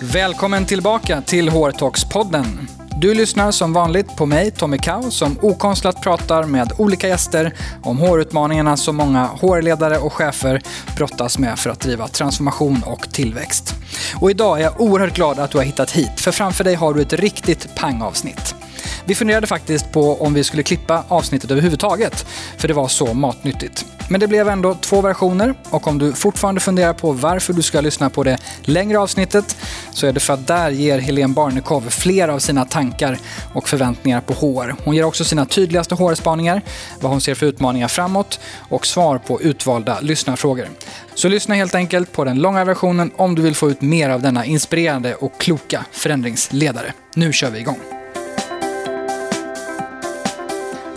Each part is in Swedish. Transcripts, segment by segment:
Välkommen tillbaka till Hårtalkspodden! Du lyssnar som vanligt på mig, Tommy Kau, som okonstlat pratar med olika gäster om hårutmaningarna som många hårledare och chefer brottas med för att driva transformation och tillväxt. Och idag är jag oerhört glad att du har hittat hit, för framför dig har du ett riktigt pangavsnitt. Vi funderade faktiskt på om vi skulle klippa avsnittet överhuvudtaget, för det var så matnyttigt. Men det blev ändå två versioner och om du fortfarande funderar på varför du ska lyssna på det längre avsnittet så är det för att där ger Helene Barnekow fler av sina tankar och förväntningar på HR. Hon ger också sina tydligaste HR-spaningar, vad hon ser för utmaningar framåt och svar på utvalda lyssnarfrågor. Så lyssna helt enkelt på den långa versionen om du vill få ut mer av denna inspirerande och kloka förändringsledare. Nu kör vi igång!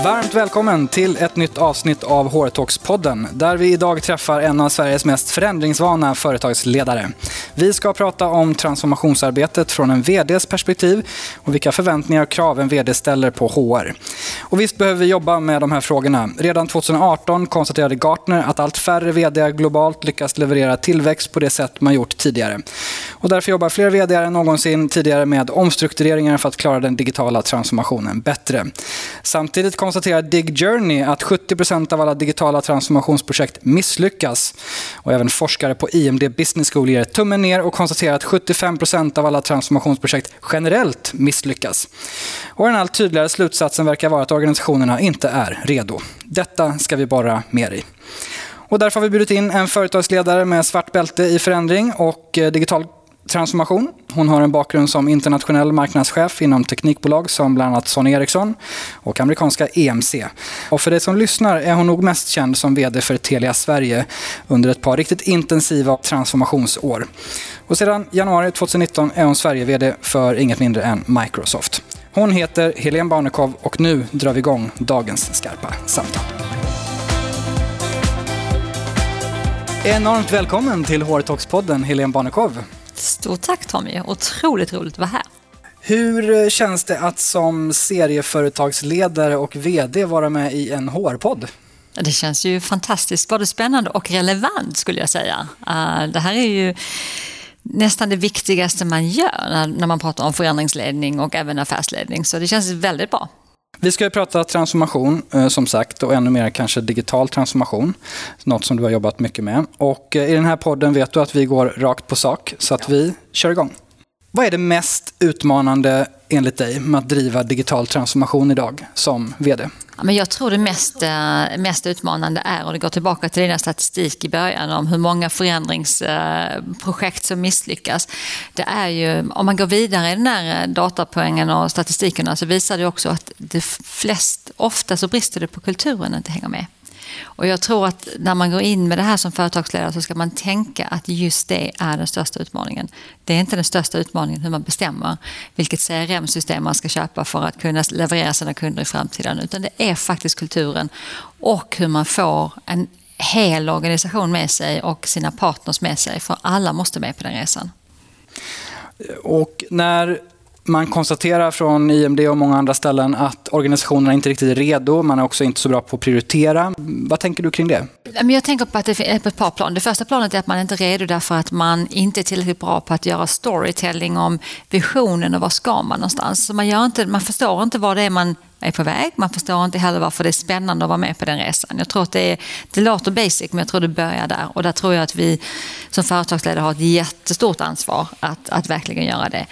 Varmt välkommen till ett nytt avsnitt av HR-talks-podden där vi idag träffar en av Sveriges mest förändringsvana företagsledare. Vi ska prata om transformationsarbetet från en VDs perspektiv och vilka förväntningar och krav en VD ställer på HR. Och visst behöver vi jobba med de här frågorna. Redan 2018 konstaterade Gartner att allt färre VD globalt lyckas leverera tillväxt på det sätt man gjort tidigare. Och därför jobbar fler VD än någonsin tidigare med omstruktureringar för att klara den digitala transformationen bättre. Samtidigt konstaterar Dig Journey att 70% av alla digitala transformationsprojekt misslyckas. Och även forskare på IMD Business School ger tummen ner och konstaterar att 75% av alla transformationsprojekt generellt misslyckas. Och den allt tydligare slutsatsen verkar vara att organisationerna inte är redo. Detta ska vi borra mer i. Och därför har vi bjudit in en företagsledare med svart bälte i förändring och eh, digital transformation. Hon har en bakgrund som internationell marknadschef inom teknikbolag som bland annat Sony Ericsson och amerikanska EMC. Och för dig som lyssnar är hon nog mest känd som VD för Telia Sverige under ett par riktigt intensiva transformationsår. Och sedan januari 2019 är hon Sverige-VD för inget mindre än Microsoft. Hon heter Helene Barnekow och nu drar vi igång dagens skarpa samtal. Enormt välkommen till HR-talks-podden, Helene Barnekow. Stort tack Tommy, otroligt roligt att vara här. Hur känns det att som serieföretagsledare och VD vara med i en HR-podd? Det känns ju fantastiskt både spännande och relevant skulle jag säga. Uh, det här är ju nästan det viktigaste man gör när man pratar om förändringsledning och även affärsledning. Så det känns väldigt bra. Vi ska ju prata transformation eh, som sagt och ännu mer kanske digital transformation. Något som du har jobbat mycket med. Och eh, i den här podden vet du att vi går rakt på sak så att vi kör igång. Vad är det mest utmanande enligt dig med att driva digital transformation idag som VD? men jag tror det mest, eh, mest utmanande är, och det går tillbaka till dina statistik i början om hur många förändringsprojekt som misslyckas. Det är ju, om man går vidare i den här eh, datapoängen och statistikerna så visar det också att det flest, ofta så brister det på kulturen att inte hänga med. Och jag tror att när man går in med det här som företagsledare så ska man tänka att just det är den största utmaningen. Det är inte den största utmaningen hur man bestämmer vilket CRM-system man ska köpa för att kunna leverera sina kunder i framtiden. Utan det är faktiskt kulturen och hur man får en hel organisation med sig och sina partners med sig. För alla måste med på den resan. Och när man konstaterar från IMD och många andra ställen att organisationerna inte riktigt är redo. Man är också inte så bra på att prioritera. Vad tänker du kring det? Jag tänker på att det är på ett par plan. Det första planet är att man inte är redo därför att man inte är tillräckligt bra på att göra storytelling om visionen och var ska man någonstans. Så man, gör inte, man förstår inte vad det är man är på väg. Man förstår inte heller varför det är spännande att vara med på den resan. Jag tror att det, är, det låter basic, men jag tror det börjar där. Och där tror jag att vi som företagsledare har ett jättestort ansvar att, att verkligen göra det.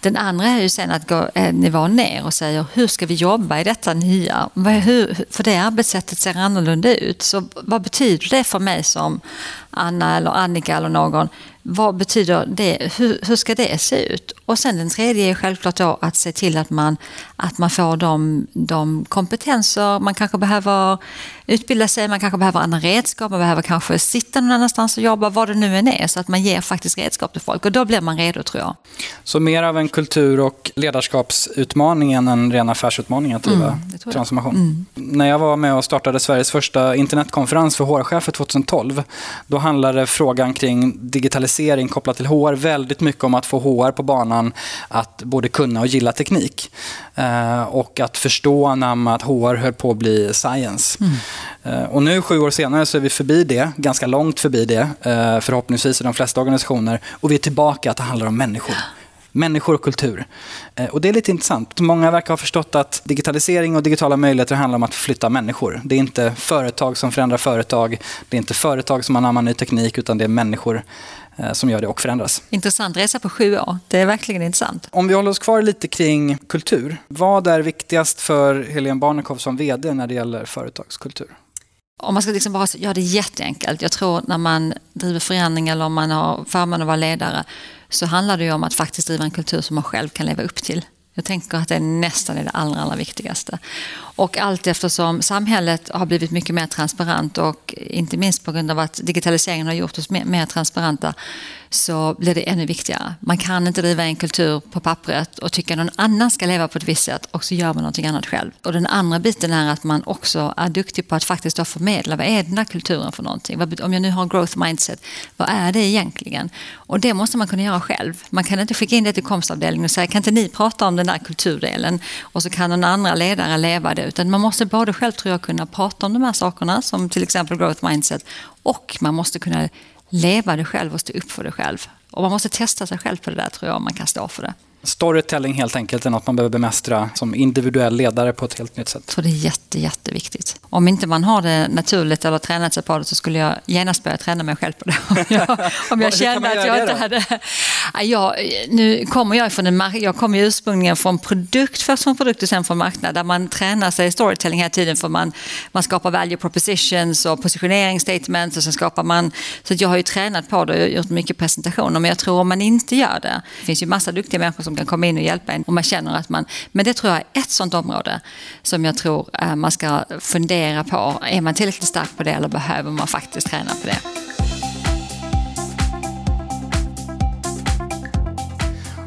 Den andra är ju sen att gå eh, en nivå ner och säga hur ska vi jobba i detta nya? Hur, för det arbetssättet ser annorlunda ut. Så vad betyder det för mig som Anna eller Annika eller någon? Vad betyder det? Hur, hur, ska det se ut? Och sen den tredje är självklart då att se till att man, att man får de, de kompetenser man kanske behöver utbilda sig, man kanske behöver andra redskap, man behöver kanske sitta någon annanstans och jobba, vad det nu än är, så att man ger faktiskt redskap till folk. Och då blir man redo tror jag. Så mer av en kultur och ledarskapsutmaning än en ren affärsutmaning att driva mm, transformation? Mm. När jag var med och startade Sveriges första internetkonferens för HR-chefer 2012, då handlade frågan kring digitalisering kopplat till HR väldigt mycket om att få HR på banan att både kunna och gilla teknik. Eh, och att förstå när att HR höll på att bli science. Mm. Eh, och nu sju år senare så är vi förbi det, ganska långt förbi det, eh, förhoppningsvis i de flesta organisationer. Och vi är tillbaka att det handlar om människor. Människor och kultur. Eh, och det är lite intressant. Många verkar ha förstått att digitalisering och digitala möjligheter handlar om att flytta människor. Det är inte företag som förändrar företag. Det är inte företag som anammar ny teknik, utan det är människor som gör det och förändras. Intressant resa på sju år. Det är verkligen intressant. Om vi håller oss kvar lite kring kultur. Vad är viktigast för Helene Barnekow som VD när det gäller företagskultur? Om man ska liksom bara göra det jätteenkelt. Jag tror när man driver förändring eller om man har förmånen att vara ledare så handlar det ju om att faktiskt driva en kultur som man själv kan leva upp till. Jag tänker att det nästan är det allra, allra viktigaste. Och allt eftersom samhället har blivit mycket mer transparent och inte minst på grund av att digitaliseringen har gjort oss mer, mer transparenta så blir det ännu viktigare. Man kan inte driva en kultur på pappret och tycka att någon annan ska leva på ett visst sätt och så gör man någonting annat själv. Och den andra biten är att man också är duktig på att faktiskt då förmedla vad är den här kulturen för någonting? Om jag nu har growth mindset, vad är det egentligen? Och det måste man kunna göra själv. Man kan inte skicka in det till komstavdelningen och säga kan inte ni prata om den där kulturdelen? Och så kan någon andra ledare leva det. Utan man måste både själv tror jag kunna prata om de här sakerna som till exempel growth mindset och man måste kunna leva det själv och stå upp för det själv. Och man måste testa sig själv på det där tror jag, om man kan stå för det. Storytelling helt enkelt är något man behöver bemästra som individuell ledare på ett helt nytt sätt. Tror det är jätte, jätteviktigt. Om inte man har det naturligt eller tränat sig på det så skulle jag genast börja träna mig själv på det. Om jag, om jag kände att jag inte hade... Jag, nu kommer jag från en jag kommer ursprungligen från produkt, först från produkt och sen från marknad, där man tränar sig i storytelling hela tiden för man, man skapar value propositions och positioneringsstatements och sen skapar man... Så jag har ju tränat på det och gjort mycket presentationer, men jag tror om man inte gör det, det finns ju massa duktiga människor som kan komma in och hjälpa en och man känner att man... Men det tror jag är ett sånt område som jag tror eh, man ska fundera på. Är man tillräckligt stark på det eller behöver man faktiskt träna på det?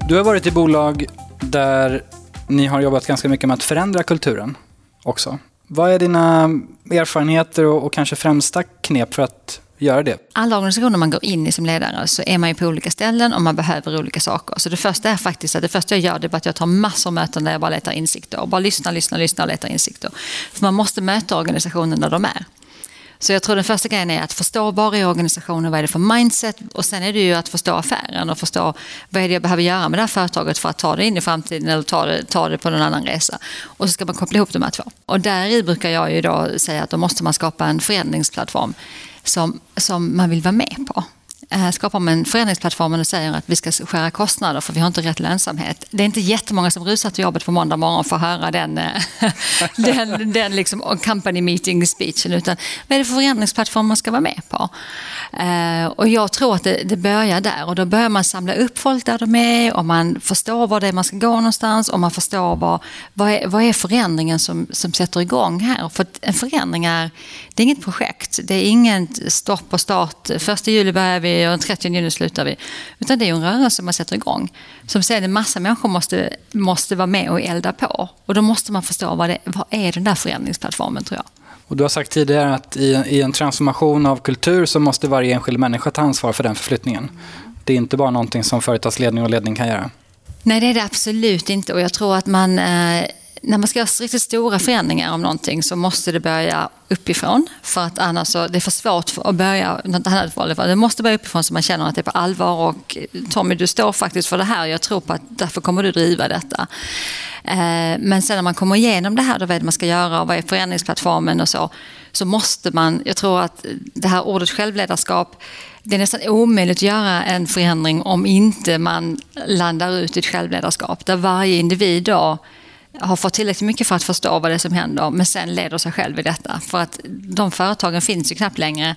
Du har varit i bolag där ni har jobbat ganska mycket med att förändra kulturen också. Vad är dina erfarenheter och, och kanske främsta knep för att göra det? Alla organisationer man går in i som ledare så är man ju på olika ställen och man behöver olika saker. Så det första är faktiskt att det första jag gör det är att jag tar massor av möten där jag bara letar insikter. Och bara lyssnar, lyssnar, lyssnar och letar insikter. För man måste möta organisationen där de är. Så jag tror den första grejen är att förstå var är organisationen, vad är det för mindset och sen är det ju att förstå affären och förstå vad är det jag behöver göra med det här företaget för att ta det in i framtiden eller ta det, ta det på någon annan resa. Och så ska man koppla ihop de här två. Och där brukar jag ju då säga att då måste man skapa en förändringsplattform som, som man vill vara med på. Eh, skapar man förändringsplattformen och säger att vi ska skära kostnader för vi har inte rätt lönsamhet. Det är inte jättemånga som rusar till jobbet på måndag morgon för att höra den, eh, den, den liksom company meeting speechen. Utan vad är det för förändringsplattform man ska vara med på? Eh, och jag tror att det, det börjar där och då börjar man samla upp folk där de är och man förstår var det är man ska gå någonstans och man förstår vad, vad, är, vad är förändringen som, som sätter igång här. För en förändring är, det är inget projekt, det är inget stopp och start. Första juli börjar vi och den 30 juni slutar vi. Utan det är en rörelse man sätter igång. Som sen en massa människor måste, måste vara med och elda på. Och då måste man förstå vad, det, vad är den där förändringsplattformen tror jag. Och du har sagt tidigare att i, i en transformation av kultur så måste varje enskild människa ta ansvar för den förflyttningen. Det är inte bara någonting som företagsledning och ledning kan göra. Nej, det är det absolut inte. Och jag tror att man eh, när man ska göra riktigt stora förändringar om någonting så måste det börja uppifrån. För att annars så, det är för svårt att börja något annat Det måste börja uppifrån så man känner att det är på allvar. Och Tommy, du står faktiskt för det här. Jag tror på att därför kommer du driva detta. Eh, men sen när man kommer igenom det här, då vet man ska göra och vad är förändringsplattformen och så. Så måste man, jag tror att det här ordet självledarskap det är nästan omöjligt att göra en förändring om inte man landar ut i ett självledarskap. Där varje individ då har fått tillräckligt mycket för att förstå vad det är som händer, men sen leder sig själv i detta. För att de företagen finns ju knappt längre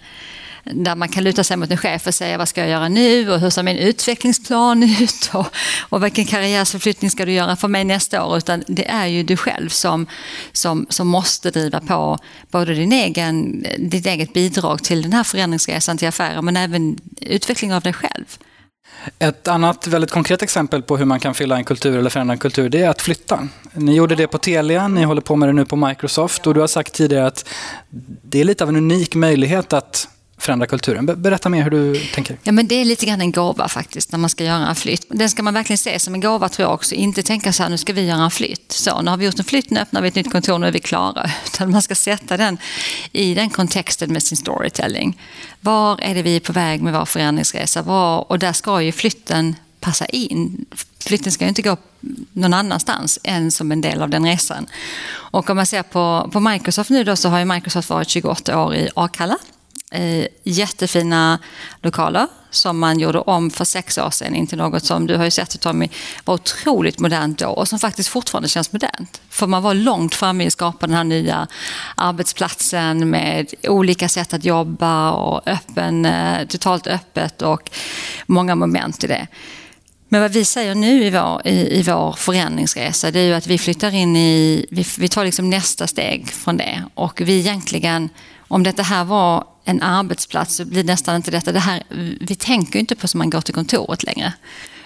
där man kan luta sig mot en chef och säga vad ska jag göra nu och hur ser min utvecklingsplan ut och, och vilken karriärförflyttning ska du göra för mig nästa år. Utan det är ju du själv som, som, som måste driva på både din egen, ditt eget bidrag till den här förändringsresan till affären men även utveckling av dig själv. Ett annat väldigt konkret exempel på hur man kan fylla en kultur eller förändra en kultur, det är att flytta. Ni gjorde det på Telia, ni håller på med det nu på Microsoft och du har sagt tidigare att det är lite av en unik möjlighet att förändra kulturen. Berätta mer hur du tänker. Ja, men det är lite grann en gåva faktiskt när man ska göra en flytt. Den ska man verkligen se som en gåva tror jag också. Inte tänka så här, nu ska vi göra en flytt. Så, nu har vi gjort en flytt, nu öppnar vi ett nytt kontor, nu är vi klara. Utan man ska sätta den i den kontexten med sin storytelling. Var är det vi är på väg med vår förändringsresa? Var, och där ska ju flytten passa in. Flytten ska ju inte gå någon annanstans än som en del av den resan. Och om man ser på, på Microsoft nu då så har ju Microsoft varit 28 år i Akalla eh, jättefina lokaler som man gjorde om för sex år sedan in till något som du har ju sett Tommy var otroligt modernt då och som faktiskt fortfarande känns modernt. För man var långt framme i att skapa den här nya arbetsplatsen med olika sätt att jobba och öppen, eh, totalt öppet och många moment i det. Men vad vi säger nu i vår, i, i vår förändringsresa det är ju att vi flyttar in i, vi, vi tar liksom nästa steg från det och vi egentligen, om detta här var en arbetsplats så blir nästan inte detta, det här, vi tänker inte på som man går till kontoret längre.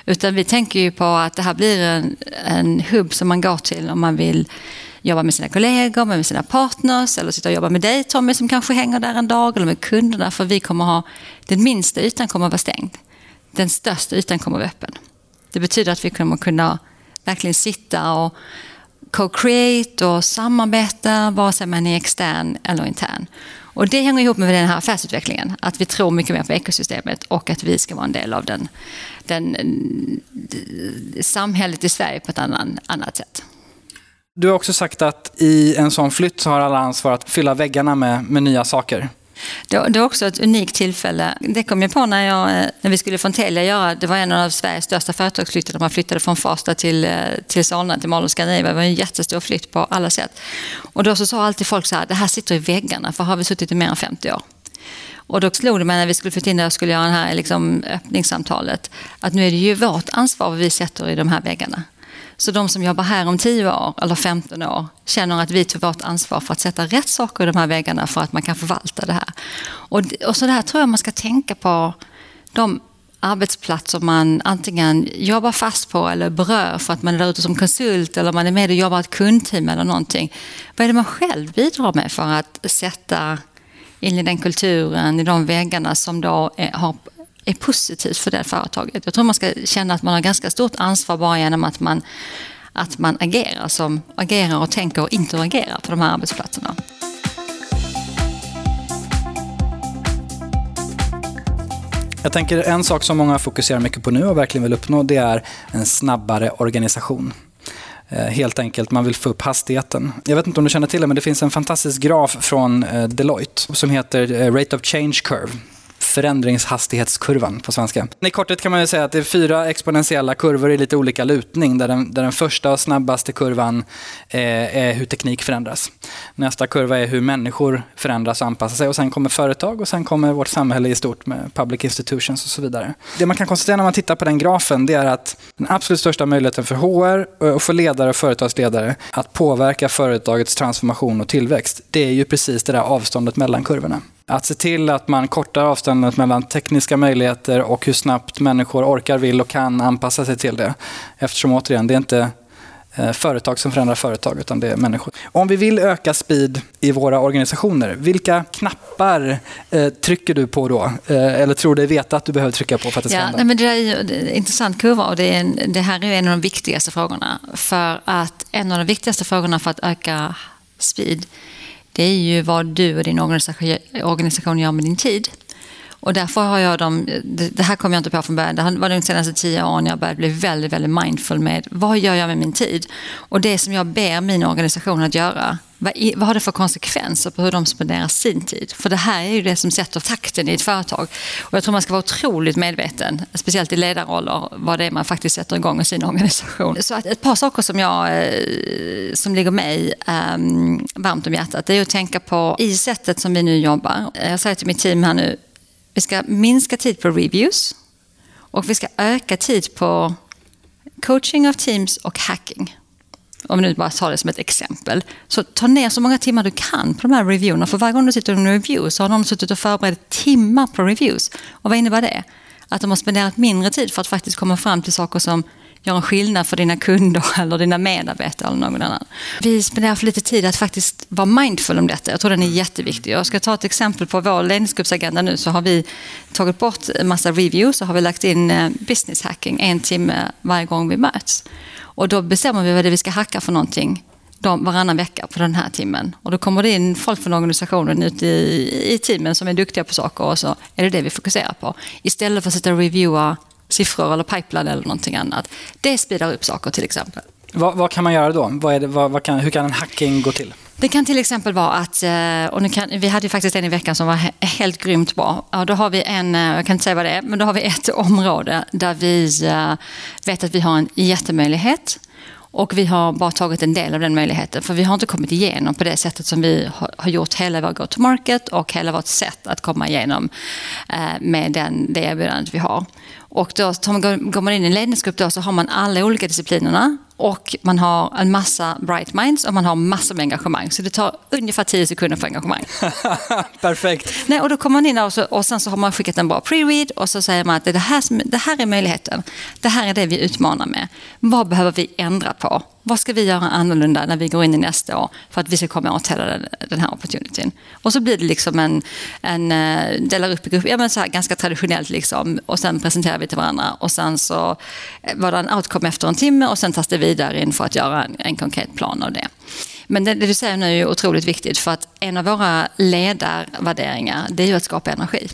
Utan vi tänker ju på att det här blir en, en hubb som man går till om man vill jobba med sina kollegor, med sina partners eller sitta och jobba med dig Tommy som kanske hänger där en dag eller med kunderna för vi kommer ha, den minsta ytan kommer att vara stängd. Den största ytan kommer att vara öppen. Det betyder att vi kommer kunna verkligen sitta och co-create och samarbeta vare sig man är extern eller intern. Och det hänger ihop med den här affärsutvecklingen, att vi tror mycket mer på ekosystemet och att vi ska vara en del av den, den, eh, samhället i Sverige på ett annan, annat sätt. Du har också sagt att i en sån flytt så har alla ansvar att fylla väggarna med, med nya saker. Det, är också ett unikt tillfälle. Det kom jag på när, jag, eh, när vi skulle från Telia göra, det var en av Sveriges största företagsflyttar. Man flyttade från Farsta till, eh, till Solna, till Mall Scandinavia. Det var en jättestor flytt på alla sätt. Och då så sa alltid folk så här, det här sitter i väggarna, för har vi suttit i mer än 50 år. Och då slog det mig när vi skulle flytta in där och skulle göra det här liksom, öppningssamtalet, att nu är det ju vårt ansvar vad vi sätter i de här väggarna. Så de som jobbar här om 10 år eller 15 år känner att vi tar vårt ansvar för att sätta rätt saker i de här väggarna för att man kan förvalta det här. Och, och så där tror jag man ska tänka på de arbetsplatser man antingen jobbar fast på eller berör för att man är där ute som konsult eller man är med och jobbar i ett kundteam eller någonting. Vad är det man själv bidrar med för att sätta in i den kulturen, i de väggarna som då är, har är positivt för det företaget. Jag tror man ska känna att man har ganska stort ansvar bara genom att man, att man agerar, som agerar och tänker och interagerar på de här arbetsplatserna. Jag tänker en sak som många fokuserar mycket på nu och verkligen vill uppnå det är en snabbare organisation. Eh, helt enkelt, man vill få upp hastigheten. Jag vet inte om du känner till det, men det finns en fantastisk graf från eh, Deloitte som heter eh, Rate of Change Curve förändringshastighetskurvan på svenska. I korthet kan man ju säga att det är fyra exponentiella kurvor i lite olika lutning där den, där den första och snabbaste kurvan eh, är hur teknik förändras. Nästa kurva är hur människor förändras och anpassar sig och sen kommer företag och sen kommer vårt samhälle i stort med public institutions och så vidare. Det man kan konstatera när man tittar på den grafen det är att den absolut största möjligheten för HR eh, och för ledare och företagsledare att påverka företagets transformation och tillväxt det är ju precis det där avståndet mellan kurvorna. Att se till att man kortar avståndet mellan tekniska möjligheter och hur snabbt människor orkar, vill och kan anpassa sig till det. Eftersom återigen, det är inte eh, företag som förändrar företag, utan det är människor. Om vi vill öka speed i våra organisationer, vilka knappar eh, trycker du på då? Eh, eller tror du veta att du behöver trycka på för att det ska ja, hända? Men det är ju en intressant kurva och det, en, det här är en av de viktigaste frågorna. För att en av de viktigaste frågorna för att öka speed det är ju vad du och din organisation gör med din tid. Och därför har jag dem, det här kom jag inte på från början, det var de senaste tio åren jag började bli väldigt, väldigt mindful med vad gör jag med min tid? Och det som jag ber min organisation att göra, vad, vad har det för konsekvenser på hur de spenderar sin tid? För det här är ju det som sätter takten i ett företag. Och jag tror man ska vara otroligt medveten, speciellt i ledarroller, vad det är man faktiskt sätter igång i sin organisation. Så att ett par saker som, jag, eh, som ligger mig um, varmt om hjärtat, det är att tänka på i sättet som vi nu jobbar. Eh, jag säger till mitt team här nu, vi ska minska tid på reviews och vi ska öka tid på coaching av teams och hacking. Om du bara tar det som ett exempel. Så ta ner så många timmar du kan på de här reviewerna. För varje gång du sitter i en review så har någon suttit och förberett timmar på reviews. Och vad innebär det? Att de har spenderat mindre tid för att faktiskt komma fram till saker som gör en skillnad för dina kunder eller dina medarbetare eller någon annan. Vi spenderar för lite tid att faktiskt vara mindful om detta. Jag tror den är jätteviktig. Jag ska ta ett exempel på vår ledningsgruppsagenda nu så har vi tagit bort en massa reviews och har vi lagt in eh, business hacking en timme varje gång vi möts. Och då bestämmer vi vad det är vi ska hacka för någonting varannan vecka på den här timmen. Och då kommer det in folk från organisationen ut i, i teamen som är duktiga på saker och så är det det vi fokuserar på. Istället för att sitta och reviewa siffror eller pipeline eller någonting annat. Det speedar upp saker till exempel. Vad, vad kan man göra då? Vad det, vad, vad kan, hur kan en hacking gå till? Det kan till exempel vara att, eh, och nu kan, vi hade ju faktiskt en i veckan som var helt grymt bra. Ja, då har vi en, eh, jag kan inte säga vad det är, men då har vi ett område där vi eh, vet att vi har en jättemöjlighet och vi har bara tagit en del av den möjligheten. För vi har inte kommit igenom på det sättet som vi har gjort hela vår go-to-market och hela vårt sätt att komma igenom med den, det erbjudandet vi har. Och då går man in i en ledningsgrupp då, så har man alla olika disciplinerna och man har en massa bright minds och man har massor med engagemang. Så det tar ungefär 10 sekunder för engagemang. Perfekt. Nej, och då kommer man in och, så, och sen så har man skickat en bra pre-read och så säger man att det här, det här är möjligheten. Det här är det vi utmanar med. Vad behöver vi ändra på? Vad ska vi göra annorlunda när vi går in i nästa år för att vi ska komma åt hela den, här opportunityn? Och så blir det liksom en, en eh, delar upp i grupp, ja men så här ganska traditionellt liksom och sen presenterar vi till varandra och sen så eh, var det en outcome efter en timme och sen tas det vidare in för att göra en, en konkret plan av det. Men det, det, du säger nu är otroligt viktigt för att en av våra ledarvärderingar det är ju att skapa energi.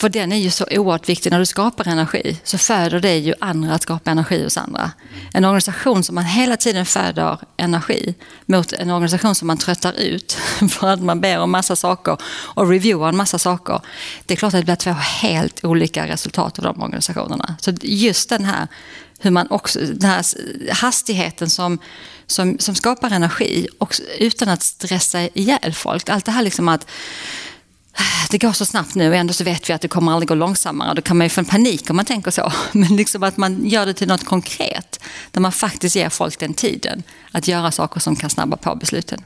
För den är ju så oerhört viktig. När du skapar energi så föder det ju andra att skapa energi hos andra. En organisation som man hela tiden föder energi mot en organisation som man tröttar ut för att man ber om massa saker och reviewar en massa saker. Det är klart att det blir två helt olika resultat av de organisationerna. Så just den här hur man också, den här hastigheten som, som, som skapar energi också, utan att stressa ihjäl folk. Allt det här liksom att det går så snabbt nu och ändå så vet vi att det kommer aldrig gå långsammare. Då kan man ju få en panik om man tänker så. Men liksom att man gör det till något konkret. Där man faktiskt ger folk den tiden att göra saker som kan snabba på besluten.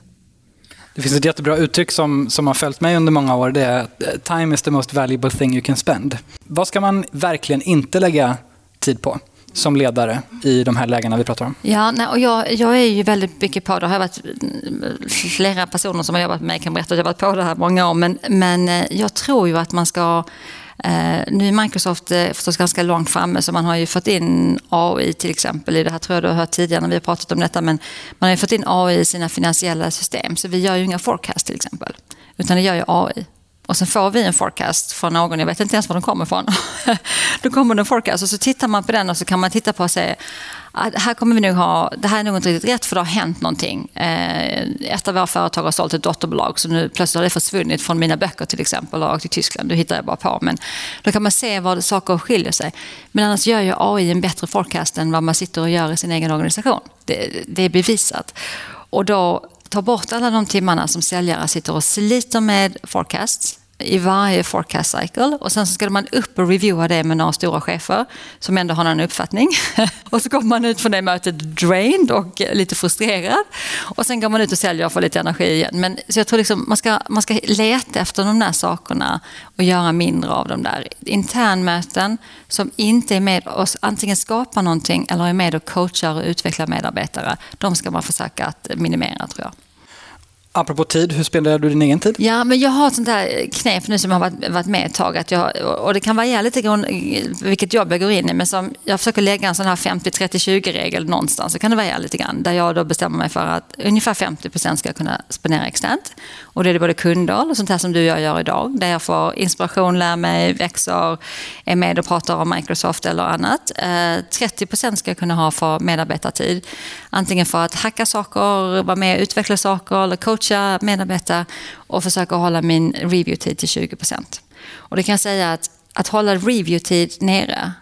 Det finns ett jättebra uttryck som, som har följt mig under många år. Det är eh, time is the most valuable thing you can spend. Vad ska man verkligen inte lägga tid på? Som ledare i de här lägena vi pratar om? Ja, nej, och jag, jag är ju väldigt mycket på det. Jag varit flera personer som har jobbat med mig kan berätta att jag har varit på det här många år. Men, men eh, jag tror ju att man ska Uh, nu är Microsoft uh, förstås ganska långt framme så man har ju fått in AI till exempel i det här tror jag du har hört tidigare när vi har pratat om detta men man har ju fått in AI i sina finansiella system så vi gör ju inga forecast till exempel utan det gör ju AI. Och sen får vi en forecast från någon, jag vet inte ens var den kommer ifrån. Då kommer det en forecast och så tittar man på den och så kan man titta på och säga att här kommer vi nog ha, det här är nog inte riktigt rätt för det har hänt någonting. Eh, ett av våra företag har sålt ett dotterbolag så nu plötsligt har det försvunnit från mina böcker till exempel och åkt till Tyskland. Det hittar jag bara på. Men då kan man se var saker skiljer sig. Men annars gör ju AI en bättre forecast än vad man sitter och gör i sin egen organisation. Det, det är bevisat. Och då ta bort alla de timmarna som säljare sitter och sliter med forecasts i varje forecast cycle och sen så ska man upp och reviewa det med några stora chefer som ändå har en uppfattning. och så kommer man ut från det mötet drained och lite frustrerad och sen går man ut och säljer och får lite energi igen. Men, så jag tror liksom man ska, man ska leta efter de där sakerna och göra mindre av de där. Internmöten som inte är med och antingen skapar någonting eller är med och coachar och utvecklar medarbetare. De ska man försöka att minimera tror jag. Apropå tid, hur spenderar du din egen tid? Ja, men jag har ett sånt här knep nu som har varit, varit med ett tag. Att jag, och det kan variera lite grann eh, vilket jobb jag går in i. Men som, jag försöker lägga en sån här 50-30-20-regel någonstans. Så kan det variera lite grann. Där jag då bestämmer mig för att ungefär 50% ska jag kunna spendera externt. Och det är det både kunder och sånt här som du och jag gör idag. Där jag får inspiration, lär mig, växer, är med och pratar om Microsoft eller annat. Eh, 30% ska jag kunna ha för medarbetartid. Antingen för att hacka saker, vara med och utveckla saker eller coacha medarbetare och försöka hålla min review-tid till 20 procent. Och det kan jag säga att att hålla review-tid nere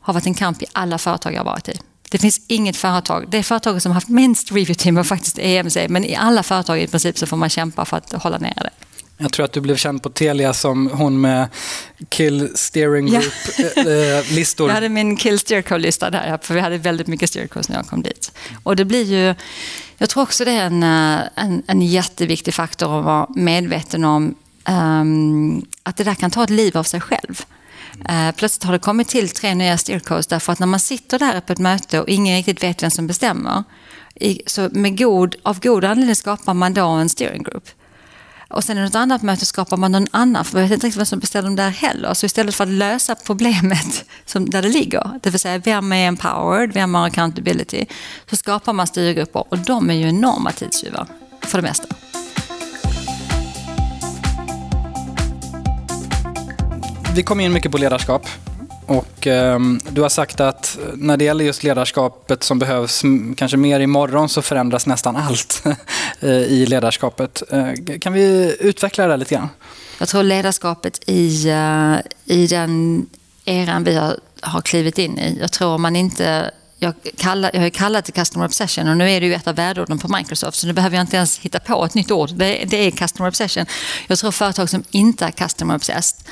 har varit en kamp i alla företag jag har varit i. Det finns inget företag, det är företaget som har haft minst review-team var faktiskt EMC, men i alla företag i princip så får man kämpa för att hålla nere det. Jag tror att du blev känd på Telia som hon med Kill Steering Group-listor. Ja. jag hade min Kill Steerco-lista där, för vi hade väldigt mycket steercos när jag kom dit. Och det blir ju, jag tror också det är en, eh, en, en jätteviktig faktor att vara medveten om um, att det där kan ta ett liv av sig själv. Uh, plötsligt har det kommit till tre nya steercodes därför att när man sitter där på ett möte och ingen riktigt vet vem som bestämmer, så med god, av god anledning skapar man då en steering group. Och sen i något annat möte skapar man någon annan, för man vet inte riktigt vem som beställer dem där heller. Så istället för att lösa problemet som där det ligger, det vill säga vem är empowered, vem har accountability, så skapar man styrgrupper och de är ju enorma tidstjuvar för det mesta. Vi kommer in mycket på ledarskap. Och eh, Du har sagt att när det gäller just ledarskapet som behövs kanske mer imorgon så förändras nästan allt i ledarskapet. Eh, kan vi utveckla det lite grann? Jag tror ledarskapet i, uh, i den eran vi har, har klivit in i. Jag tror man inte jag, kallar, jag har kallat det Customer Obsession och nu är det ju ett av värdeorden på Microsoft så nu behöver jag inte ens hitta på ett nytt ord. Det, det är Customer Obsession. Jag tror företag som inte är Customer Obsessed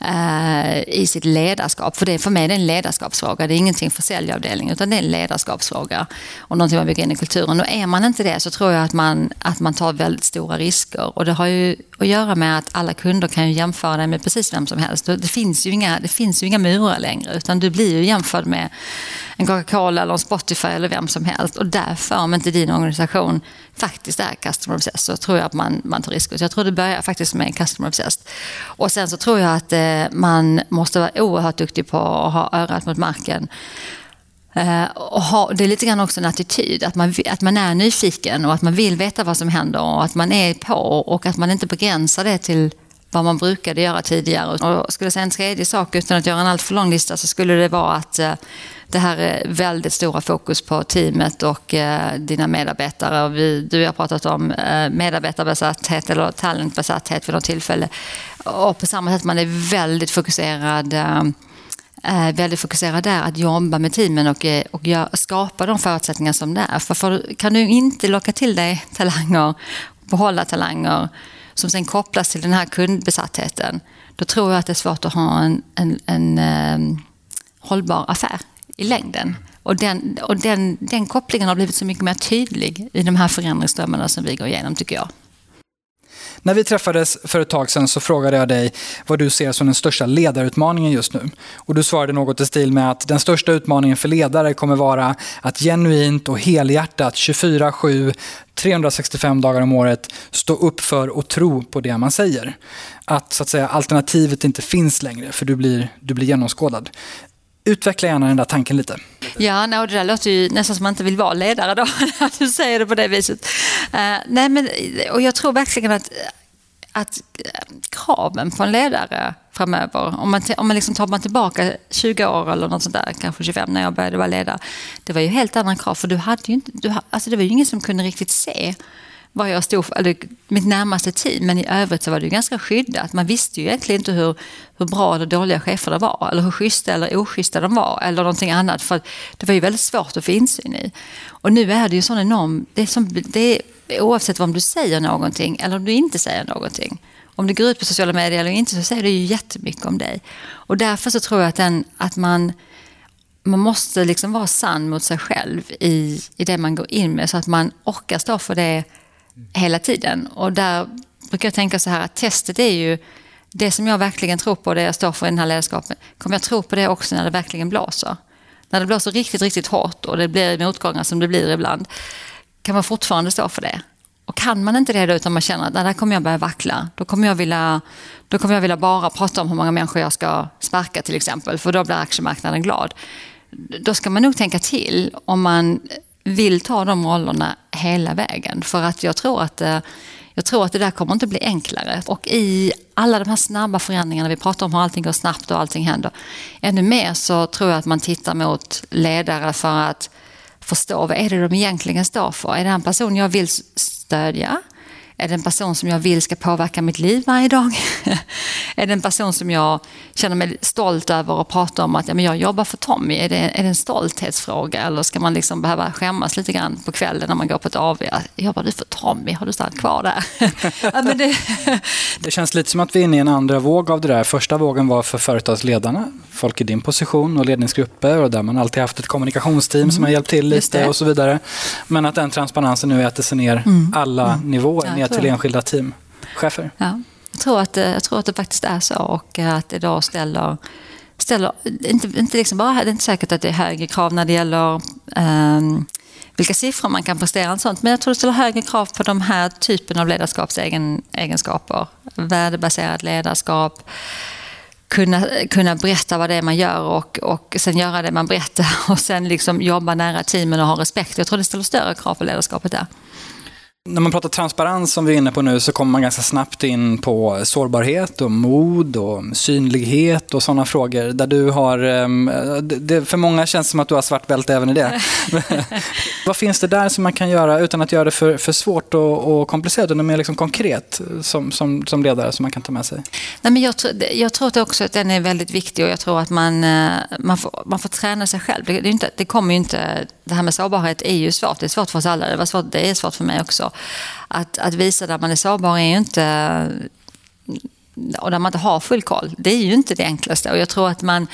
Eh, i sitt ledarskap. För det, för mig är det en ledarskapsfråga. Det är ingenting för säljavdelningen utan det är en ledarskapsfråga. Och någonting man bygger in i kulturen. Och är man inte det så tror jag att man, att man tar väldigt stora risker. Och det har ju att göra med att alla kunder kan ju jämföra dig med precis vem som helst. Det finns ju inga, det finns ju inga murar längre utan du blir ju jämförd med en Coca-Cola eller en Spotify eller vem som helst. Och därför, om inte din organisation faktiskt är customer obsessed, så tror jag att man, man tar risker. Så jag tror det börjar faktiskt med customer obsessed. Och sen så tror jag att eh, Eh, man måste vara oerhört duktig på att ha örat mot marken. Eh, och ha, det är lite grann också en attityd, att man, att man är nyfiken och att man vill veta vad som händer och att man är på och att man inte begränsar det till vad man brukade göra tidigare. Och skulle jag säga en tredje sak, utan att göra en alltför lång lista, så skulle det vara att eh, det här är väldigt stora fokus på teamet och eh, dina medarbetare. Vi, du har pratat om eh, medarbetarbesatthet eller talentbesatthet vid något tillfälle. Och på samma sätt, man är väldigt fokuserad eh, väldigt fokuserad där, att jobba med teamen och, och skapa de förutsättningar som det är. För, för kan du inte locka till dig talanger, behålla talanger som sen kopplas till den här kundbesattheten, då tror jag att det är svårt att ha en, en, en en hållbar affär i längden. Och, den, och den, den kopplingen har blivit så mycket mer tydlig i de här förändringsströmmarna som vi går igenom, tycker jag. När vi träffades för ett tag sedan så frågade jag dig vad du ser som den största ledarutmaningen just nu. Och du svarade något i stil med att den största utmaningen för ledare kommer vara att genuint och helhjärtat 24-7, 365 dagar om året stå upp för och tro på det man säger. Att, så att säga, alternativet inte finns längre för du blir, du blir genomskådad. Utveckla gärna den där tanken lite. Ja, no, det där låter ju nästan som man inte vill vara ledare då, när du säger det på det viset. Uh, nej, men, och jag tror verkligen att, att eh, kraven på en ledare framöver, om man, om man liksom tar man tillbaka 20 år eller något sånt där, kanske 25 när jag började vara ledare, det var ju helt andra krav, för du hade ju inte, du, alltså det var ju ingen som kunde riktigt se vad jag stod för, eller mitt närmaste team, men i övrigt så var det ju ganska skyddat. Man visste ju egentligen inte hur, hur bra eller dåliga chefer det var, eller hur schyssta eller oschyssta de var, eller någonting annat. För det var ju väldigt svårt att få insyn i. Och nu är det ju sån enorm, det är, som, det är oavsett om du säger någonting eller om du inte säger någonting. Om du går ut på sociala medier eller inte så säger det ju jättemycket om dig. Och därför så tror jag att, den, att man man måste liksom vara sann mot sig själv i, i det man går in med så att man orkar stå för det hela tiden. Och där brukar jag tänka så här att testet är ju det som jag verkligen tror på, det jag står för i den här ledarskapen. Kommer jag tro på det också när det verkligen blåser? När det blåser riktigt, riktigt hårt och det blir motgångar som det blir ibland. Kan man fortfarande stå för det? Och kan man inte det då utan man känner att där kommer jag börja vackla. Då kommer jag, vilja, då kommer jag vilja bara prata om hur många människor jag ska sparka till exempel. För då blir aktiemarknaden glad. Då ska man nog tänka till om man vill ta de rollerna hela vägen. För att jag tror att, eh, jag tror att det där kommer inte bli enklare. Och i alla de här snabba förändringarna, vi pratar om hur allting går snabbt och allting händer. Ännu mer så tror jag att man tittar mot ledare för att förstå vad är det de egentligen står för. Är det en person jag vill stödja? Är det en person som jag vill ska påverka mitt liv varje dag? är det en person som jag känner mig stolt över att prata om att ja, men jag jobbar för Tommy? Är det, är det en stolthetsfråga eller ska man liksom behöva skämmas lite grann på kvällen när man går på ett AV? Jobbar du för Tommy? Har du stannat kvar där? ja, men det... det känns lite som att vi är inne i en andra våg av det där. Första vågen var för företagsledarna, folk i din position och ledningsgrupper och där man alltid haft ett kommunikationsteam mm. som har hjälpt till lite och så vidare. Men att den transparensen nu äter sig ner mm. alla mm. nivåer, ja, till enskilda teamchefer. Ja. Jag tror att, jag tror att det faktiskt är så och eh, att det då ställer ställer, inte, inte liksom bara, det är inte säkert att det är högre krav när det gäller um, vilka siffror man kan prestera och sånt. Men jag tror det ställer högre krav på de här typen av ledarskapsegenskaper. Värdebaserat ledarskap, kunna, kunna berätta vad det är man gör och, och sen göra det man berättar och sen liksom jobba nära teamen och ha respekt. Jag tror det ställer större krav på ledarskapet där. När man pratar transparens som vi är inne på nu så kommer man ganska snabbt in på sårbarhet och mod och synlighet och sådana frågor där du har, ehm, det, för många känns det som att du har svart bälte även i det. Vad finns det där som man kan göra utan att göra det för, för svårt och, och komplicerat, utan mer liksom konkret som, som, som ledare som man kan ta med sig? Nej, men jag, tror, jag tror också att den är väldigt viktig och jag tror att man, eh, man, får, man får träna sig själv. Det, det, inte, det kommer ju inte, det här med sårbarhet är ju svårt, det är svårt för oss alla, det, var svårt, det är svårt för mig också att, att visa där man är sårbar är ju inte och där man inte har full koll, det är ju inte det enklaste. Och jag tror att man,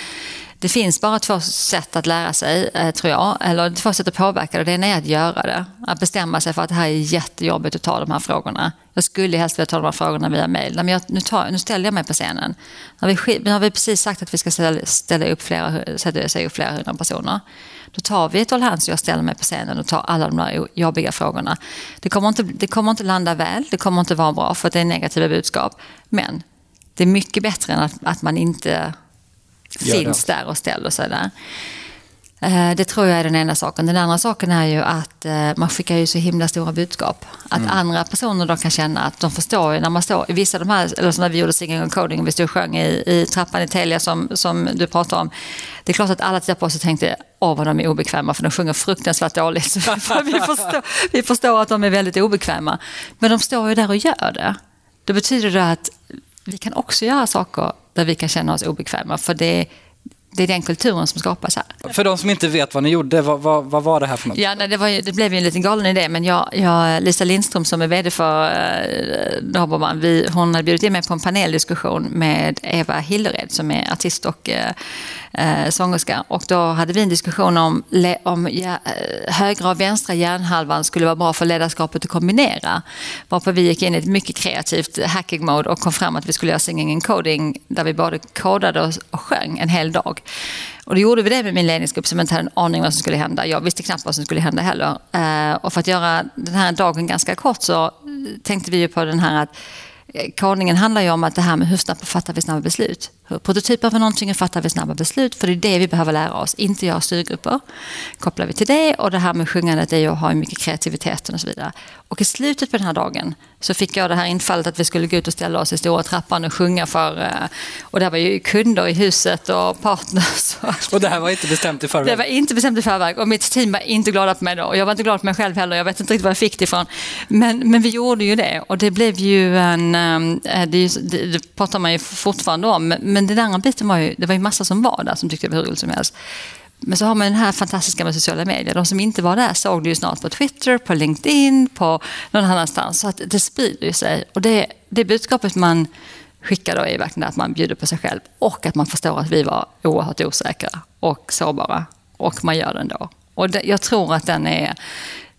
det finns bara två sätt att lära sig, eh, tror jag. Eller två sätt att påverka det. Det ena är att göra det. Att bestämma sig för att det här är jättejobbigt att ta de här frågorna. Jag skulle helst vilja ta de här frågorna via mail. Men jag, nu, tar, nu ställer jag mig på scenen. Nu har, vi, nu har vi precis sagt att vi ska ställa, ställa upp flera, sätta upp flera hundra personer. Då tar vi ett all hands och jag ställer mig på scenen och tar alla de där jobbiga frågorna. Det kommer inte, det kommer inte landa väl, det kommer inte vara bra för att det är negativa budskap. Men det är mycket bättre än att, att man inte finns där och ställer sig där. Eh, det tror jag är den ena saken. Den andra saken är ju att eh, man skickar ju så himla stora budskap. Att mm. andra personer då kan känna att de förstår ju när man står vissa av de här, eller som när vi gjorde Singing and Coding, vi stod och sjöng i, i trappan i Telia som, som du pratar om. Det är klart att alla tittar på oss och tänkte, åh vad de är obekväma för de sjunger fruktansvärt dåligt. vi, förstår, vi förstår att de är väldigt obekväma. Men de står ju där och gör det. Då betyder det att vi kan också göra saker där vi kan känna oss obekväma. För det det är den kulturen som skapas här. För de som inte vet vad ni gjorde, vad, vad, vad var det här för något? Ja, nej, det, var, det blev ju en liten galen idé, men jag, jag, Lisa Lindström som är vd för Dobermann, vi, hon hade bjudit in mig på en paneldiskussion med Eva Hillered som är artist och äh, eh, sångerska. Och då hade vi en diskussion om, om ja, eh, högra och vänstra hjärnhalvan skulle vara bra för ledarskapet att kombinera. Varpå vi gick in i ett mycket kreativt hacking mode och kom fram att vi skulle göra singing and coding där vi både kodade och sjöng en hel dag. Och då gjorde vi det med min ledningsgrupp som inte hade en aning om vad som skulle hända. Jag visste knappt vad som skulle hända heller. Eh, och för att göra den här dagen ganska kort så tänkte vi ju på den här att eh, kodningen handlar ju om att det här med hur snabbt fattar vi snabba beslut. Hur prototyper vi någonting och fattar vi snabba beslut? För det är det vi behöver lära oss, inte göra styrgrupper. Kopplar vi till det och det här med sjungandet är ju att ha mycket kreativitet och så vidare. Och i slutet på den här dagen så fick jag det här infallet att vi skulle gå ut och ställa oss i stora trappan och sjunga för... Eh, och det var ju kunder i huset och partners. Och det här var inte bestämt i förväg? Det var inte bestämt i förväg och mitt team var inte glada på mig då. Och jag var inte glad på mig själv heller. Jag vet inte riktigt var jag fick det ifrån. Men, men vi gjorde ju det och det blev ju en... Eh, det, det, det pratar man ju fortfarande om. Men den andra biten var ju... Det var ju massa som var där som tyckte det var hur roligt som helst. Men så har man den här fantastiska med sociala medier. De som inte var där såg det ju snart på Twitter, på LinkedIn, på någon annanstans. Så att det sprider ju sig. Och det, det budskapet man skickar då är verkligen att man bjuder på sig själv och att man förstår att vi var oerhört osäkra och sårbara. Och man gör det ändå. Och det, jag tror att den är...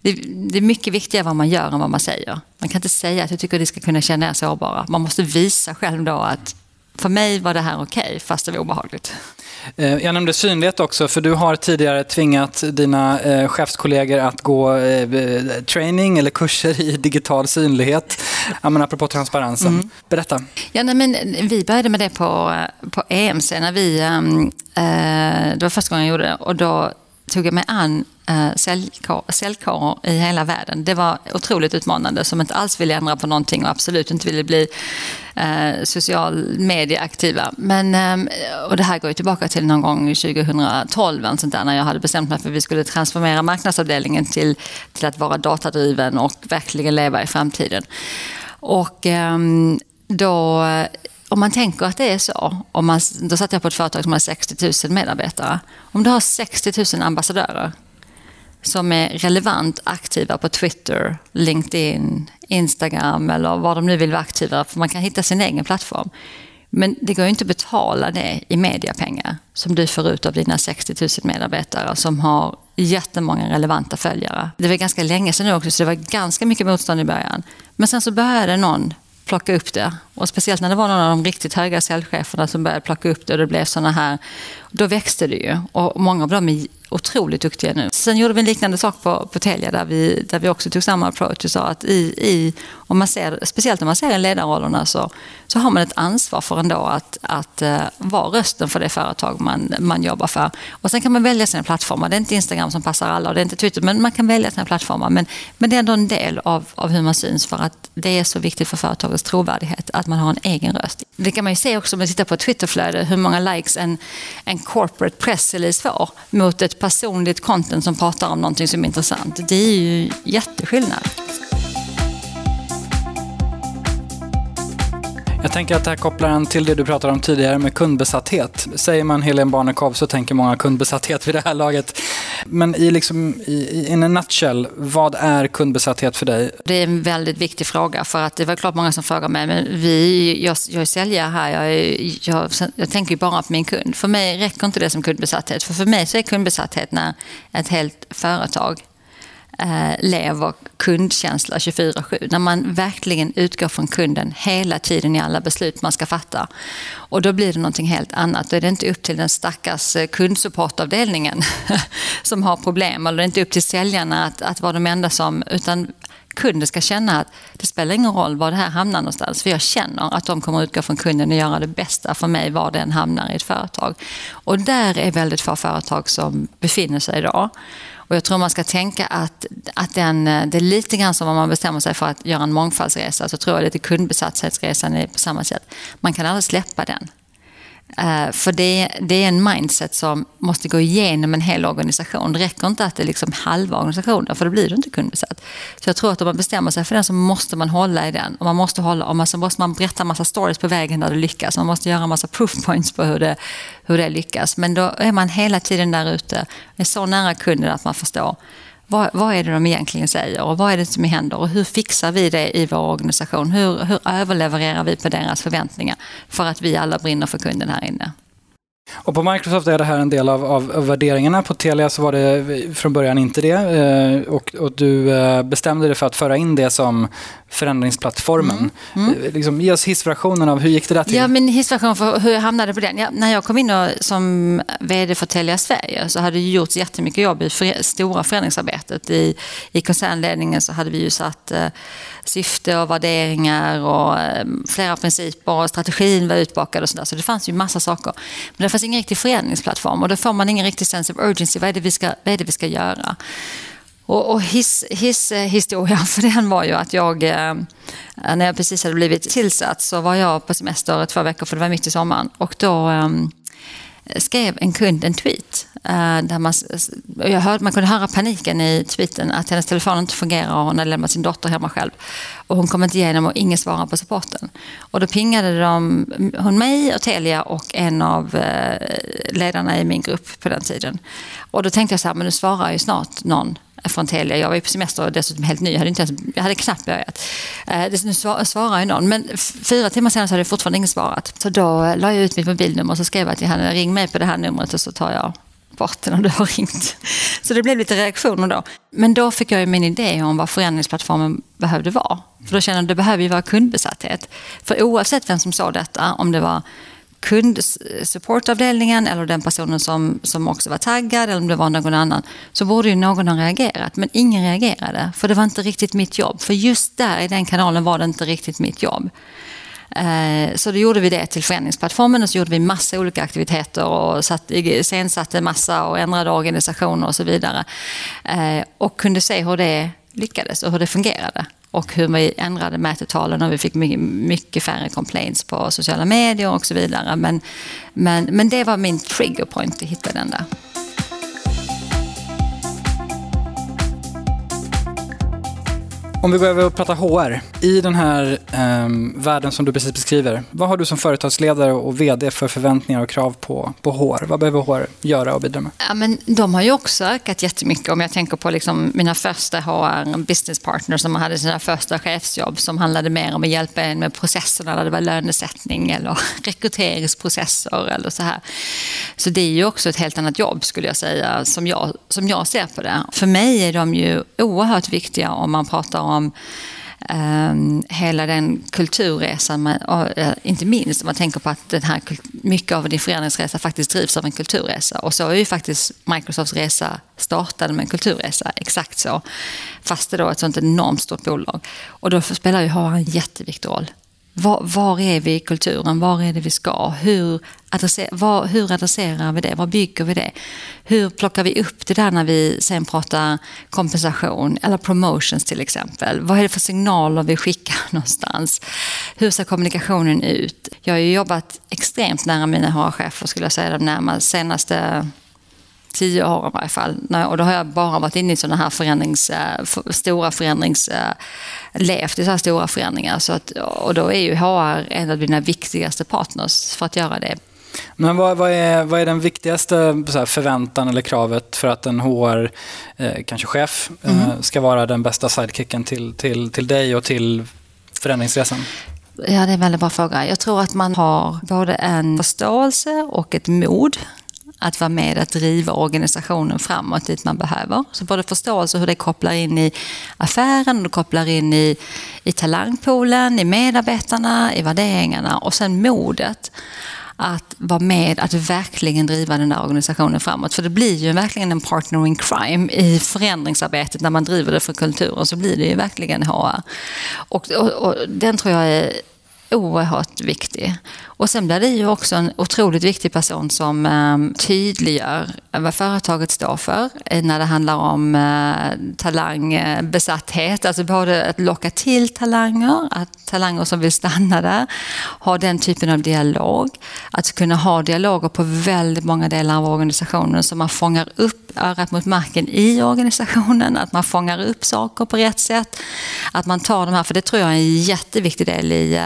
Det, det är mycket viktigare vad man gör än vad man säger. Man kan inte säga att jag tycker att ni ska kunna känna er sårbara. Man måste visa själv då att för mig var det här okej, okay, fast det var obehagligt. Eh, jag nämnde synlighet också, för du har tidigare tvingat dina eh, chefskollegor att gå eh, training eller kurser i digital synlighet. Men apropå transparensen. Mm. Berätta. Ja, nej, men vi började med det på, på EMC när vi... Det var första gången jag gjorde det och då tog jag mig an eh, säljkårer i hela världen. Det var otroligt utmanande som inte alls ville ändra på någonting och absolut inte ville bli eh, social medieaktiva. Men, eh, och det här går ju tillbaka till någon gång 2012 sånt där, när jag hade bestämt mig för att vi skulle transformera marknadsavdelningen till, till att vara datadriven och verkligen leva i framtiden. Och eh, då om man tänker att det är så, om man, då satt jag på ett företag som har 60 000 medarbetare. Om du har 60 000 ambassadörer som är relevant aktiva på Twitter, LinkedIn, Instagram eller var de nu vill vara aktiva, för man kan hitta sin egen plattform. Men det går ju inte att betala det i mediapengar som du får ut av dina 60 000 medarbetare som har jättemånga relevanta följare. Det var ganska länge sedan nu också, så det var ganska mycket motstånd i början. Men sen så började någon plocka upp det Och speciellt när det var någon av de riktigt höga säljcheferna som började plocka upp det och det blev sådana här, då växte det ju. Och många av dem är otroligt duktiga nu. Sen gjorde vi en liknande sak på, på Telia där vi, där vi också tog samma approach och sa att i, i, om man ser, speciellt om man ser i ledarrollerna så, så har man ett ansvar för ändå att, att uh, vara rösten för det företag man, man jobbar för. Och sen kan man välja sina plattformar. Det är inte Instagram som passar alla och det är inte Twitter, men man kan välja sina plattformar. Men, men det är ändå en del av, av hur man syns för att det är så viktigt för företagets trovärdighet att man har en egen röst. Det kan man ju se också om man tittar på ett Twitterflöde, hur många likes en, en corporate press release får mot ett personligt content som pratar om någonting som är intressant. Det är ju jätteskillnad. Jag tänker att det här kopplar an till det du pratade om tidigare med kundbesatthet. Säger man Helene Barnekow så tänker många kundbesatthet vid det här laget. Men i, liksom, i in a nutshell, vad är kundbesatthet för dig? Det är en väldigt viktig fråga för att det var klart många som frågar mig, men vi, jag, jag är säljare här, jag, är, jag, jag tänker ju bara på min kund. För mig räcker inte det som kundbesatthet, för för mig så är kundbesatthet när ett helt företag Eh, lever kundkänsla 24-7. När man verkligen utgår från kunden hela tiden i alla beslut man ska fatta. Och då blir det någonting helt annat. Då är det inte upp till den stackars eh, kundsupportavdelningen som har problem. Eller det är inte upp till säljarna att, att vara de enda som... Utan kunden ska känna att det spelar ingen roll var det här hamnar någonstans. För jag känner att de kommer utgå från kunden och göra det bästa för mig var den hamnar i ett företag. Och där är väldigt få företag som befinner sig idag. Och jag tror man ska tänka att, att den, eh, det är lite grann som om man bestämmer sig för att göra en mångfaldsresa så tror jag lite kundbesatthetsresan är på samma sätt. Man kan aldrig släppa den. Eh, för det, det, är en mindset som måste gå igenom en hel organisation. Det räcker inte att det är liksom halva organisationen, för då blir du inte kundbesatt. Så jag tror att om man bestämmer sig för den så måste man hålla i den. Och man måste hålla, och man, så måste man berätta en massa stories på vägen där det lyckas. Man måste göra en massa proof points på hur det, hur det lyckas. Men då är man hela tiden där ute, är så nära kunden att man förstår vad, vad, är det de egentligen säger och vad är det som händer och hur fixar vi det i vår organisation? Hur, hur överlevererar vi på deras förväntningar för att vi alla brinner för kunden här inne? Och på Microsoft är det här en del av, av, av värderingarna. På Telia så var det från början inte det. Eh, och, och, du eh, bestämde dig för att föra in det som förändringsplattformen. Mm. Mm. Liksom, ge oss hissversionen av hur gick det där till? Ja, min hissversion för hur jag hamnade på den. Ja, när jag kom in och, som VD för Telia Sverige så hade det gjorts jättemycket jobb i för, stora förändringsarbetet. I, I koncernledningen så hade vi ju satt eh, syfte och värderingar och eh, flera principer och strategin var utbakad och sådär. Så det fanns ju massa saker. Men fanns ingen riktig föreningsplattform och då får man ingen riktig sense of urgency. Vad är det vi ska, vad är det vi ska göra? Och, och his, his eh, historia för alltså den var ju att jag, eh, när jag precis hade blivit tillsatt så var jag på semester två veckor för det var mitt i sommaren. Och då ehm, skrev en kund en tweet. Eh, där man, jag hörde, man kunde höra paniken i tweeten att hennes telefon inte fungerar och hon hade lämnat sin dotter hemma själv. Och hon kom inte igenom och ingen svarade på supporten. Och då pingade de, hon mig och Telia och en av eh, ledarna i min grupp på den tiden. Och då tänkte jag så här, men nu svarar ju snart någon från Telia. Jag var ju på semester och dessutom helt ny. Jag hade, inte ens, jag hade knappt börjat. Eh, nu svarar ju någon. Men fyra timmar senare så hade fortfarande ingen svarat. Så då eh, la jag ut mitt mobilnummer och så skrev jag till henne, ring mig på det här numret och så tar jag bort den om du har ringt. Så det blev lite reaktioner då. Men då fick jag ju min idé om vad förändringsplattformen behövde vara. För då kände jag att det behöver ju vara kundbesatthet. För oavsett vem som sa detta, om det var kundsupportavdelningen eller den personen som, som också var taggad eller om det var någon annan så borde ju någon ha reagerat. Men ingen reagerade för det var inte riktigt mitt jobb. För just där i den kanalen var det inte riktigt mitt jobb. Eh, så då gjorde vi det till förändringsplattformen och så gjorde vi massa olika aktiviteter och satt, sensatte massa och ändrade organisationer och så vidare. Eh, och kunde se hur det lyckades och hur det fungerade och hur vi ändrade mätetalen och vi fick mycket, mycket färre complaints på sociala medier och så vidare. Men, men, men det var min trigger point att hitta den där. Om vi går över och pratar HR. I den här eh, världen som du precis beskriver, vad har du som företagsledare och VD för förväntningar och krav på, på HR? Vad behöver HR göra och bidra med? Ja, men de har ju också ökat jättemycket. Om jag tänker på liksom mina första HR business partners som hade sina första chefsjobb som handlade mer om att hjälpa en med processerna, där det var lönesättning eller rekryteringsprocesser eller så här. Så det är ju också ett helt annat jobb skulle jag säga, som jag, som jag ser på det. För mig är de ju oerhört viktiga om man pratar om um, hela den kulturresan, man, och, uh, inte minst om man tänker på att den här, mycket av din förändringsresa faktiskt drivs av en kulturresa. Och så är ju faktiskt Microsofts resa startade med en kulturresa, exakt så. Fast det då är ett sånt enormt stort bolag. Och då spelar ju HR en jätteviktig roll. Var, var, är vi i kulturen? Var är det vi ska? Hur, adresser, var, hur adresserar vi det? Var bygger vi det? Hur plockar vi upp det där när vi sen pratar kompensation eller promotions till exempel? Vad är det för signaler vi skickar någonstans? Hur ser kommunikationen ut? Jag har ju jobbat extremt nära mina HR-chefer skulle jag säga de närmaste senaste tio år i varje fall. Och då har jag bara varit inne i sådana här förändrings, eh, stora förändrings... Eh, levt i så här stora förändringar. Så att, och då är ju HR en av dina viktigaste partners för att göra det. Men vad, vad, är, vad är den viktigaste förväntan eller kravet för att en HR, eh, kanske chef, mm. eh, ska vara den bästa sidekicken till, till, till dig och till förändringsresan? Ja, det är en väldigt bra fråga. Jag tror att man har både en förståelse och ett mod att vara med att driva organisationen framåt dit man behöver. Så både förståelse hur det kopplar in i affären, och kopplar in i, i talangpoolen, i medarbetarna, i värderingarna och sen modet att vara med att verkligen driva den där organisationen framåt. För det blir ju verkligen en partner in crime i förändringsarbetet när man driver det för kulturen så blir det ju verkligen HR. Och, och, och den tror jag är oerhört viktig. Och sen blir det ju också en otroligt viktig person som eh, tydliggör vad företaget står för eh, när det handlar om eh, talangbesatthet. Alltså både att locka till talanger, att talanger som vill stanna där, ha den typen av dialog. Att kunna ha dialoger på väldigt många delar av organisationen så man fångar upp örat mot marken i organisationen, att man fångar upp saker på rätt sätt. Att man tar de här, för det tror jag är en jätteviktig del i eh,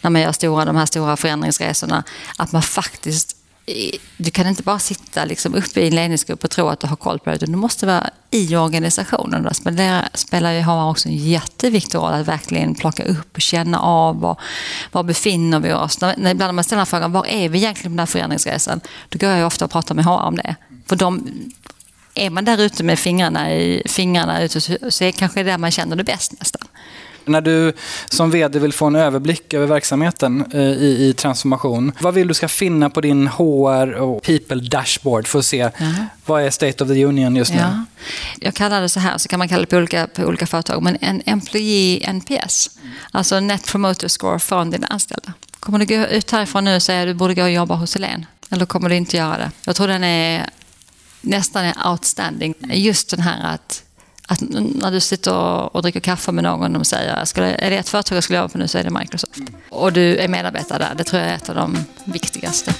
när man gör stora, de här stora förändringsresorna, att man faktiskt du kan inte bara sitta liksom uppe i en ledningsgrupp och tro att du har koll på det, utan du måste vara i organisationen. Där spelar, spelar ju HR också en jätteviktig roll att verkligen plocka upp och känna av var, var befinner vi oss. När, ibland när man ställer frågan var är vi egentligen på den här förändringsresan, då går jag ofta och pratar med HR om det. För de, är man där ute med fingrarna, i, fingrarna ute så, så är det kanske där man känner det bäst nästan. När du som VD vill få en överblick över verksamheten eh, i, i transformation, vad vill du ska finna på din HR och people dashboard för att se uh vad är state of the union just nu? Ja. Jag kallar det så här, så kan man kalla det på olika, på olika företag, men en employee NPS, alltså net promoter score från dina anställda. Kommer du gå ut härifrån nu och säga att du borde gå och jobba hos Helene? Eller kommer du inte göra det? Jag tror den är nästan är outstanding. Just den här att att när du sitter och dricker kaffe med någon och säger skulle, är det ett företag jag skulle jobba på nu så är det Microsoft. Och du är medarbetare där, det tror jag är ett av de viktigaste.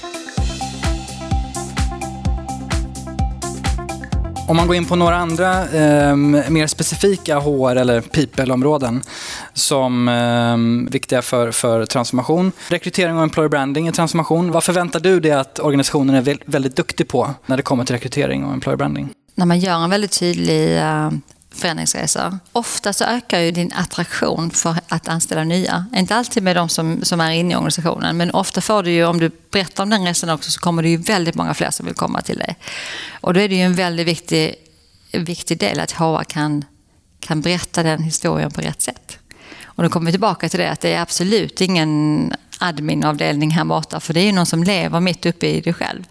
Om man går in på några andra eh, mer specifika HR eller people-områden som eh, viktiga för, för transformation. Rekrytering och employer branding är transformation. Vad förväntar du dig att organisationen är väldigt duktig på när det kommer till rekrytering och employer branding? När man gör en väldigt tydlig uh förändringsresor. Ofta så ökar ju din attraktion för att anställa nya. Inte alltid med de som, som är inne i organisationen, men ofta får du ju, om du berättar om den resan också, så kommer det ju väldigt många fler som vill komma till dig. Och då är det ju en väldigt viktig, viktig del att HR kan, kan berätta den historien på rätt sätt. Och då kommer vi tillbaka till det att det är absolut ingen adminavdelning här borta, för det är ju någon som lever mitt uppe i det själv.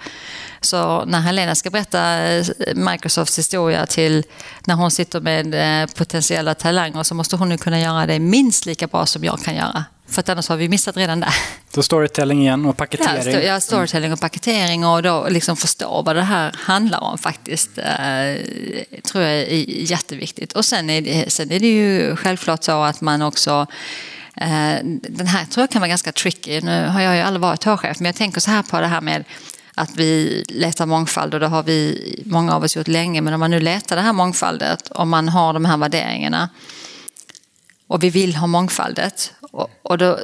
Så när Helena ska berätta eh, Microsofts historia till när hon sitter med eh, potentiella talanger så måste hon ju kunna göra det minst lika bra som jag kan göra. För att annars har vi missat redan där. Så storytelling igen och paketering? Ja, ja storytelling och paketering och då liksom förstå vad det här handlar om faktiskt. Eh, tror jag är jätteviktigt. Och sen är, det, sen är det ju självklart så att man också den här tror jag kan vara ganska tricky. Nu har jag ju aldrig varit HR-chef men jag tänker så här på det här med att vi letar mångfald och det har vi, många av oss gjort länge. Men om man nu letar det här mångfaldet, om man har de här värderingarna och vi vill ha mångfaldet. Och, och då,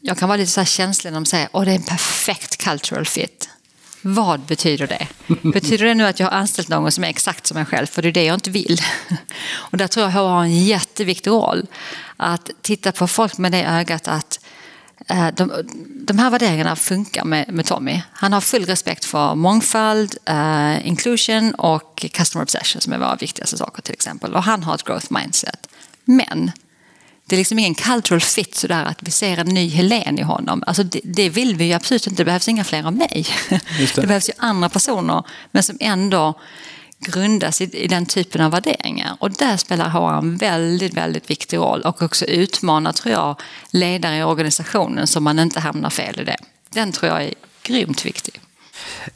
jag kan vara lite så här känslig när de säger att det är en perfekt cultural fit. Vad betyder det? Betyder det nu att jag har anställt någon som är exakt som mig själv? För det är det jag inte vill. Och där tror jag HR har en jätteviktig roll. Att titta på folk med det ögat att de, de här värderingarna funkar med, med Tommy. Han har full respekt för mångfald, uh, inclusion och customer obsession som är våra viktigaste saker till exempel. Och han har ett growth mindset. Men Det är liksom ingen cultural fit sådär att vi ser en ny Helen i honom. Alltså det, det vill vi ju absolut inte. Det behövs inga fler av mig. Det. det. behövs ju andra personer men som ändå grundas i, i den typen av värderingar. Och där spelar HR en väldigt, väldigt viktig roll och också utmanar, tror jag, ledare i organisationen så man inte hamnar fel i det. Den tror jag är grymt viktig.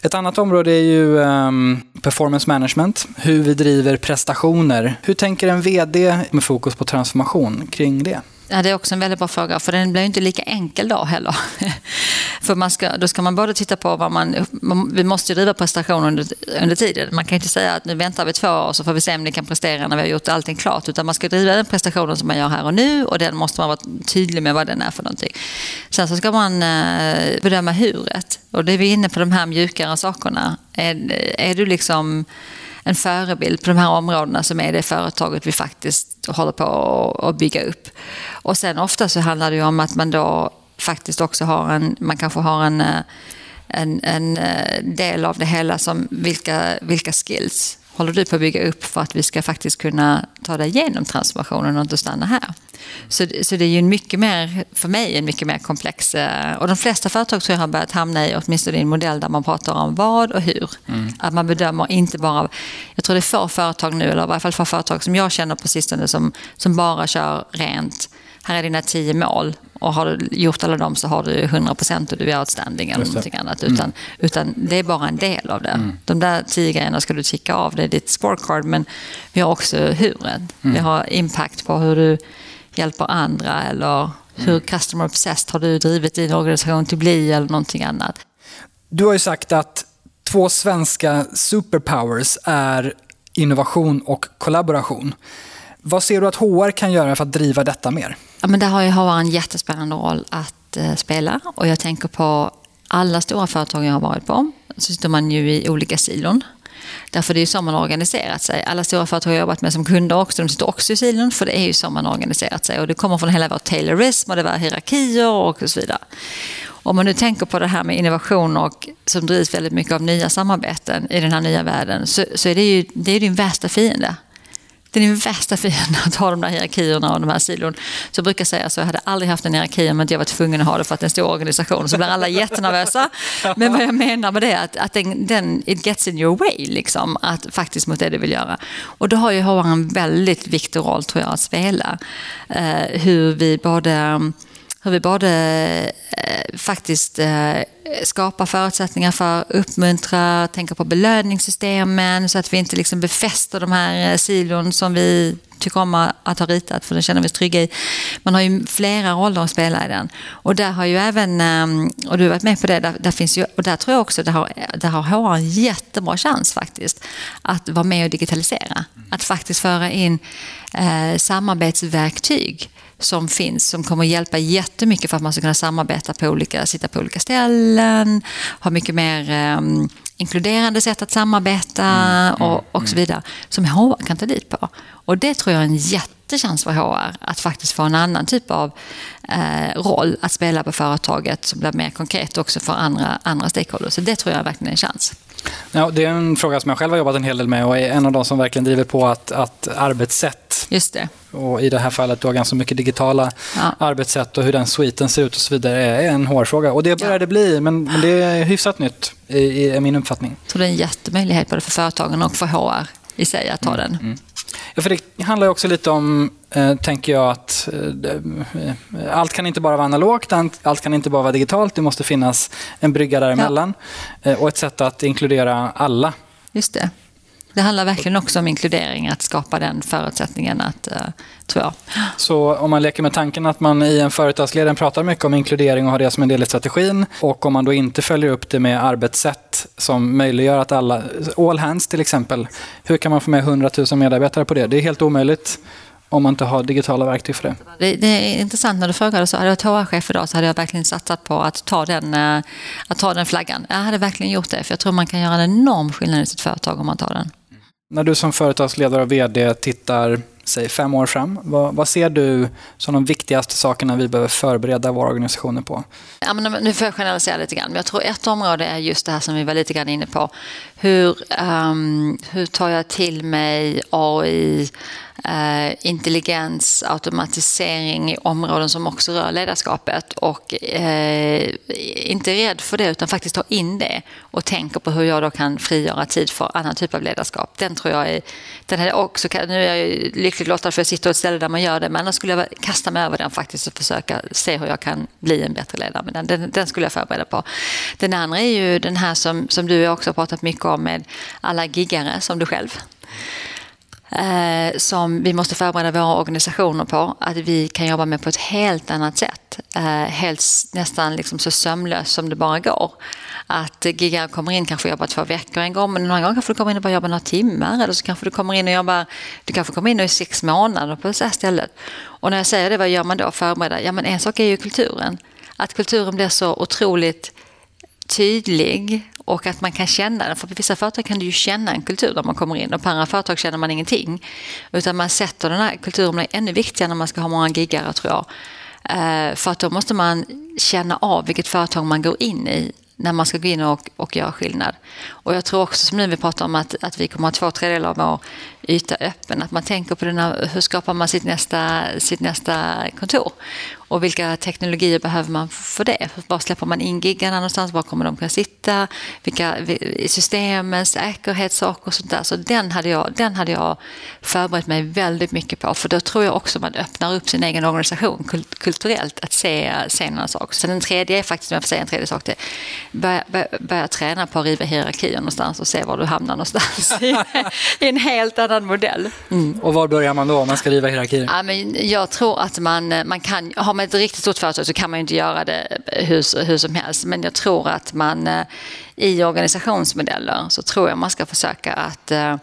Ett annat område är ju um, performance management, hur vi driver prestationer. Hur tänker en VD med fokus på transformation kring det? Ja, det är också en väldigt bra fråga, för den blir ju inte lika enkel då heller. för man ska, då ska man både titta på vad man... man vi måste ju driva prestation under, under tiden. Man kan inte säga att nu väntar vi två år så får vi se om ni kan prestera när vi har gjort allting klart. Utan man ska driva den prestationen som man gör här och nu och den måste man vara tydlig med vad den är för någonting. Sen så ska man eh, bedöma huret. Och det är vi inne på de här mjukare sakerna. Är, är du liksom en förebild på de här områdena som är det företaget vi faktiskt håller på att bygga upp. Och sen ofta så handlar det ju om att man då faktiskt också har en, man kanske har en, eh, en, en eh, del av det hela som vilka, vilka skills håller du på att bygga upp för att vi ska faktiskt kunna ta dig igenom transformationen och inte stanna här. Så, så det är ju en mycket mer, för mig, en mycket mer komplex... Och de flesta företag tror jag har börjat hamna i, åtminstone i en modell där man pratar om vad och hur. Mm. Att man bedömer inte bara... Jag tror det är få företag nu, eller i varje fall få företag som jag känner på sistone som, som bara kör rent. Här är dina tio mål och har du gjort alla dem så har du 100 procent och du är outstanding eller någonting annat. Utan, mm. utan det är bara en del av det. Mm. De där tio grejerna ska du ticka av, det är ditt scorecard. Men vi har också huret. Mm. Vi har impact på hur du hjälper andra eller hur mm. customer obsessed har du drivit din organisation till bli eller någonting annat. Du har ju sagt att två svenska superpowers är innovation och kollaboration. Vad ser du att HR kan göra för att driva detta mer? Ja, men där har ju HR en jättespännande roll att eh, spela. Och jag tänker på alla stora företag jag har varit på. Så sitter man ju i olika silon. Därför det är ju så man har organiserat sig. Alla stora företag jag har jobbat med som kunder också, de sitter också i silon för det är ju så man har organiserat sig. Och det kommer från hela vår taylorism och det var hierarkier och så vidare. Om man nu tänker på det här med innovation och som drivs väldigt mycket av nya samarbeten i den här nya världen så, så är det ju det är din värsta fiende. Det är din värsta fiende att ha de där hierarkierna och de här silon. Så jag brukar säga så, jag hade aldrig haft en hierarki om inte jag var tvungen att ha det för att det är en stor organisation. Så blir alla jättenervösa. Men vad jag menar med det är att, att den, den, it gets in your way, liksom, att faktiskt mot det du vill göra. Och då har ju HR en väldigt viktig roll tror jag att spela. Eh, hur vi både hur vi både eh, faktiskt eh, skapar förutsättningar för uppmuntrar, tänker på belöningssystemen så att vi inte liksom befäster de här eh, silon som vi tycker om att ha ritat för det känner vi oss trygga i. Man har ju flera roller att spela i den. Och där har ju även, ehm, och du har varit med på det, där, där finns ju, och där tror jag också, där har, där har HR en jättebra chans faktiskt att vara med och digitalisera. Att faktiskt föra in eh, samarbetsverktyg som finns som kommer hjälpa jättemycket för att man ska kunna samarbeta på olika, sitta på olika ställen, ha mycket mer um, inkluderande sätt att samarbeta mm, och, mm, och så mm. vidare som HR kan ta dit på. Och det tror jag är en jättechans för HR att faktiskt få en annan typ av eh, roll att spela på företaget som blir mer konkret också för andra, andra stakeholders. Så det tror jag verkligen är en chans. Ja, det är en fråga som jag själv har jobbat en hel del med och är en av de som verkligen driver på att, att arbetssätt Just det. och i det här fallet då ganska mycket digitala ja. arbetssätt och hur den sviten ser ut och så vidare är en hårfråga. Och det börjar ja. det bli, men, men, det är hyfsat nytt i, i min uppfattning. Så det är en jättemöjlighet både för företagen och för HR i sig att ta mm. den. Mm. Ja, för det handlar också lite om, eh, tänker jag, att eh, allt kan inte bara vara analogt, allt kan inte bara vara digitalt. Det måste finnas en brygga däremellan ja. eh, och ett sätt att inkludera alla. Just det. Det handlar verkligen också om inkludering, att skapa den förutsättningen, att, uh, tror jag. Så om man leker med tanken att man i en företagsledning pratar mycket om inkludering och har det som en del i strategin och om man då inte följer upp det med arbetssätt som möjliggör att alla, all hands till exempel, hur kan man få med 100 000 medarbetare på det? Det är helt omöjligt om man inte har digitala verktyg för det. Det, det är intressant när du frågade så. Hade jag varit HR-chef idag så hade jag verkligen satsat på att ta, den, eh, att ta den flaggan. Jag hade verkligen gjort det, för jag tror man kan göra en enorm skillnad i sitt företag om man tar den. När du som företagsledare och VD tittar säg fem år fram? Vad, vad, ser du som de viktigaste sakerna vi behöver förbereda våra organisationer på? Ja, men nu får jag generalisera lite grann, men jag tror ett område är just det här som vi var lite grann inne på. Hur, um, hur tar jag till mig AI, Uh, eh, intelligens, automatisering i områden som också rör ledarskapet och uh, inte rädd för det utan faktiskt ta in det och tänker på hur jag då kan frigöra tid för annan typ av ledarskap. Den tror jag är, den är också, nu är jag lyckligt lottad för jag sitter på ett ställe där man gör det men annars skulle jag kasta mig över den faktiskt och försöka se hur jag kan bli en bättre ledare. Men den, den, den skulle jag förbereda på. Den andra är ju den här som, som du också har pratat mycket om med alla giggare som du själv eh, som vi måste förbereda våra organisationer på att vi kan jobba med på ett helt annat sätt. Eh, helt, nästan liksom så sömlöst som det bara går. Att giggare kommer in kanske jobbar två veckor en gång men några gånger kanske du kommer in och bara jobbar några timmar eller så kanske du kommer in och jobbar, du kanske kommer in och i sex månader på det här stället. Och när jag säger det, vad gör man då? Förbereda? Ja men en sak är ju kulturen. Att kulturen blir så otroligt tydlig och att man kan känna den. För på vissa företag kan du ju känna en kultur när man kommer in och på andra företag känner man ingenting. Utan man sätter den här kulturen, blir ännu viktigare när man ska ha många giggare tror jag. Eh, för att då måste man känna av vilket företag man går in i när man ska gå in och, och göra skillnad. Och jag tror också som nu vi pratar om att, att vi kommer att ha två tredjedelar av vår yta öppen. Att man tänker på den här, hur skapar man sitt nästa, sitt nästa kontor? Och vilka teknologier behöver man för det? Var släpper man in giggarna någonstans? Var kommer de kunna sitta? Vilka systemen, säkerhetssaker och sånt där. Så den hade, jag, den hade jag förberett mig väldigt mycket på. För då tror jag också man öppnar upp sin egen organisation kulturellt att se, se några saker. Så den tredje är faktiskt, om jag får säga en tredje sak till, börja, börja, börja träna på att riva hierarkier någonstans och se var du hamnar någonstans. I, i en helt annan modell. Mm. Och var börjar man då om man ska riva hierarkier? Ja, men jag tror att man, man kan, har man ett riktigt stort företag så kan man inte göra det hur, hur som helst. Men jag tror att man eh, i organisationsmodeller så tror jag man ska försöka att eh,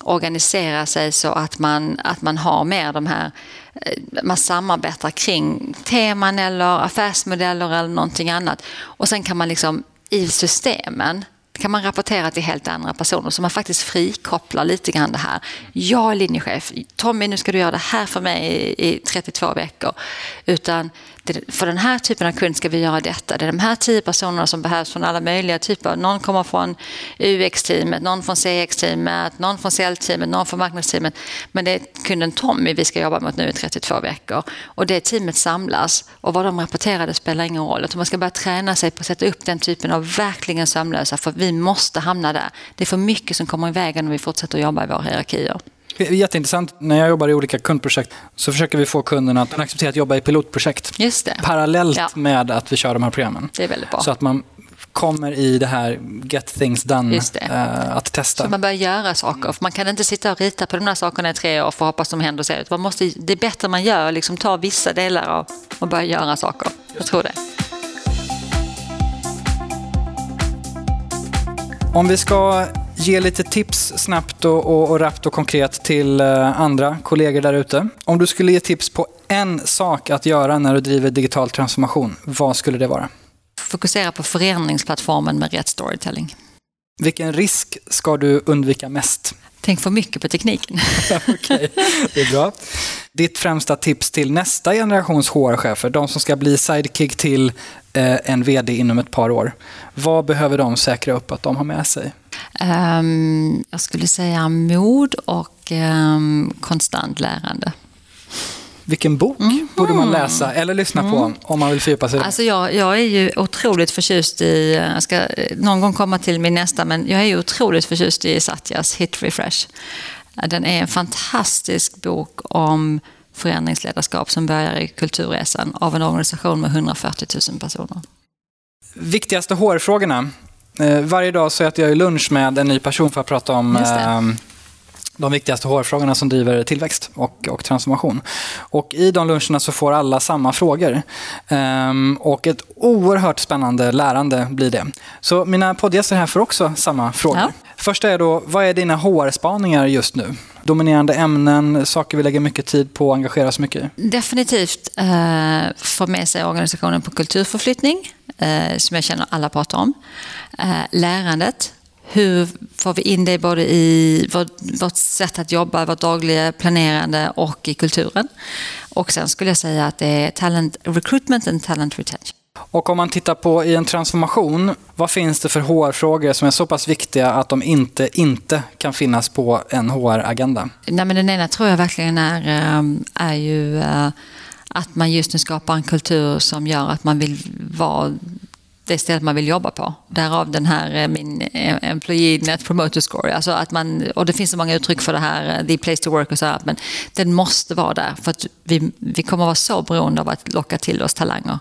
organisera sig så att man, att man har mer de här eh, man samarbetar kring teman eller affärsmodeller eller någonting annat. Och sen kan man liksom i systemen kan man rapportera till helt andra personer så man faktiskt frikopplar lite grann det här. Jag är linjechef, Tommy nu ska du göra det här för mig i, i 32 veckor. Utan för den här typen av kund ska vi göra detta. Det är de här tio personerna som behövs från alla möjliga typer. Någon kommer från UX-teamet, någon från CX-teamet, någon från säljteamet, någon från marknadsteamet. Men det är kunden Tommy vi ska jobba mot nu i 32 veckor. Och det teamet samlas och vad de rapporterade spelar ingen roll. Utan man ska börja träna sig på att sätta upp den typen av verkligen sömlösa för vi måste hamna där. Det är för mycket som kommer i vägen om vi fortsätter att jobba i våra hierarkier. Jätteintressant. När jag jobbar i olika kundprojekt så försöker vi få kunderna att acceptera att jobba i pilotprojekt. Just det. Parallellt ja. med att vi kör de här programmen. Det är väldigt bra. Så att man kommer i det här get things done, äh, att testa. Så man börjar göra saker. För man kan inte sitta och rita på de här sakerna i tre år för att hoppas de händer sig. Man måste, det är bättre man gör, liksom ta vissa delar av och börja göra saker. Jag tror det. Om vi ska ge lite tips snabbt och, och, och rappt och konkret till uh, andra kollegor där ute. Om du skulle ge tips på en sak att göra när du driver digital transformation, vad skulle det vara? Fokusera på förändringsplattformen med rätt storytelling. Vilken risk ska du undvika mest? Tänk för mycket på tekniken. Okej, det är bra. Ditt främsta tips till nästa generations HR-chefer, de som ska bli sidekick till eh, en VD inom ett par år. Vad behöver de säkra upp att de har med sig? Um, jag skulle säga mod och um, konstant lärande. Vilken bok mm. borde man läsa eller lyssna på mm. om man vill fördjupa sig? Alltså jag, jag är ju otroligt förtjust i, jag ska någon gång komma till min nästa, men jag är ju otroligt förtjust i Satyas Hit Refresh. Den är en fantastisk bok om förändringsledarskap som börjar i Kulturresan av en organisation med 140 000 personer. Viktigaste HR-frågorna. Eh, varje dag så äter jag lunch med en ny person för att prata om de viktigaste HR-frågorna som driver tillväxt och, och, transformation. Och I de luncherna så får alla samma frågor. Ehm, och ett oerhört spännande lärande blir det. Så mina poddgäster här får också samma frågor. Ja. Första är då, vad är dina HR-spaningar just nu? Dominerande ämnen, saker vi lägger mycket tid på och engagerar oss mycket i? Definitivt eh, få med sig organisationen på kulturförflyttning, eh, som jag känner alla pratar om. Eh, lärandet, hur får vi in det både i vårt, sätt att jobba, vårt dagliga planerande och i kulturen. Och sen skulle jag säga att det är talent recruitment and talent retention. Och om man tittar på i en transformation, vad finns det för HR-frågor som är så pass viktiga att de inte inte kan finnas på en HR-agenda? Nej, men den ena tror jag verkligen är, ehm, är ju eh, att man just nu skapar en kultur som gör att man vill vara det stället man vill jobba på. Därav den här eh, min eh, Employee Net Promoter Score. Alltså att man, och det finns så många uttryck för det här, eh, the place to work och så här, men den måste vara där för att vi, vi kommer vara så beroende av att locka till oss talanger.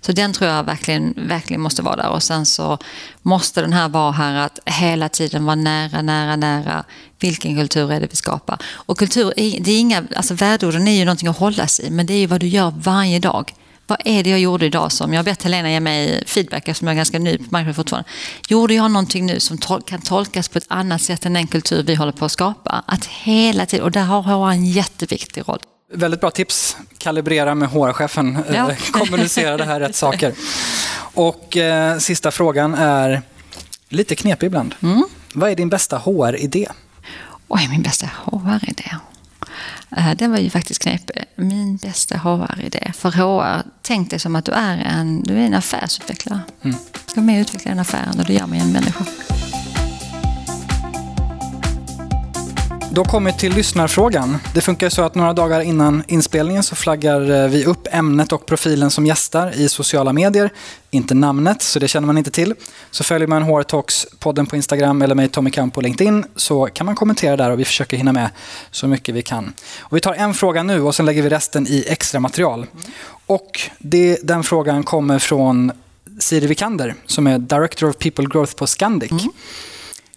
Så den tror jag verkligen, verkligen måste vara där och sen så måste den här vara här att hela tiden vara nära, nära, nära vilken kultur är det vi skapar? Och kultur, det är inga, alltså värdeorden är ju någonting att hålla sig i, men det är ju vad du gör varje dag vad är det jag gjorde idag som, jag har bett Helena ge mig feedback eftersom jag är ganska ny på marknaden fortfarande. Gjorde jag någonting nu som tol kan tolkas på ett annat sätt än den kultur vi håller på att skapa? Att hela tiden, och där har HR en jätteviktig roll. Väldigt bra tips. Kalibrera med HR-chefen. Eh, ja. Kommunicera det här rätt saker. Och eh, sista frågan är lite knepig ibland. Mm. Vad är din bästa HR-idé? Oj, min bästa HR-idé? Eh, den var ju faktiskt knepig. Min bästa HR-idé. För HR, tänk dig som att du är en, du är en affärsutvecklare. Mm. Du ska med och utveckla den affären och det gör med en människa. Då kommer vi till lyssnarfrågan. Det funkar så att några dagar innan inspelningen så flaggar eh, vi upp ämnet och profilen som gästar i sociala medier. Inte namnet, så det känner man inte till. Så följer man HR Talks-podden på Instagram eller mig Tommy Kamp på LinkedIn så kan man kommentera där och vi försöker hinna med så mycket vi kan. Och vi tar en fråga nu och sen lägger vi resten i extra material. Och det, den frågan kommer från Siri Vikander som är Director of People Growth på Scandic. Mm.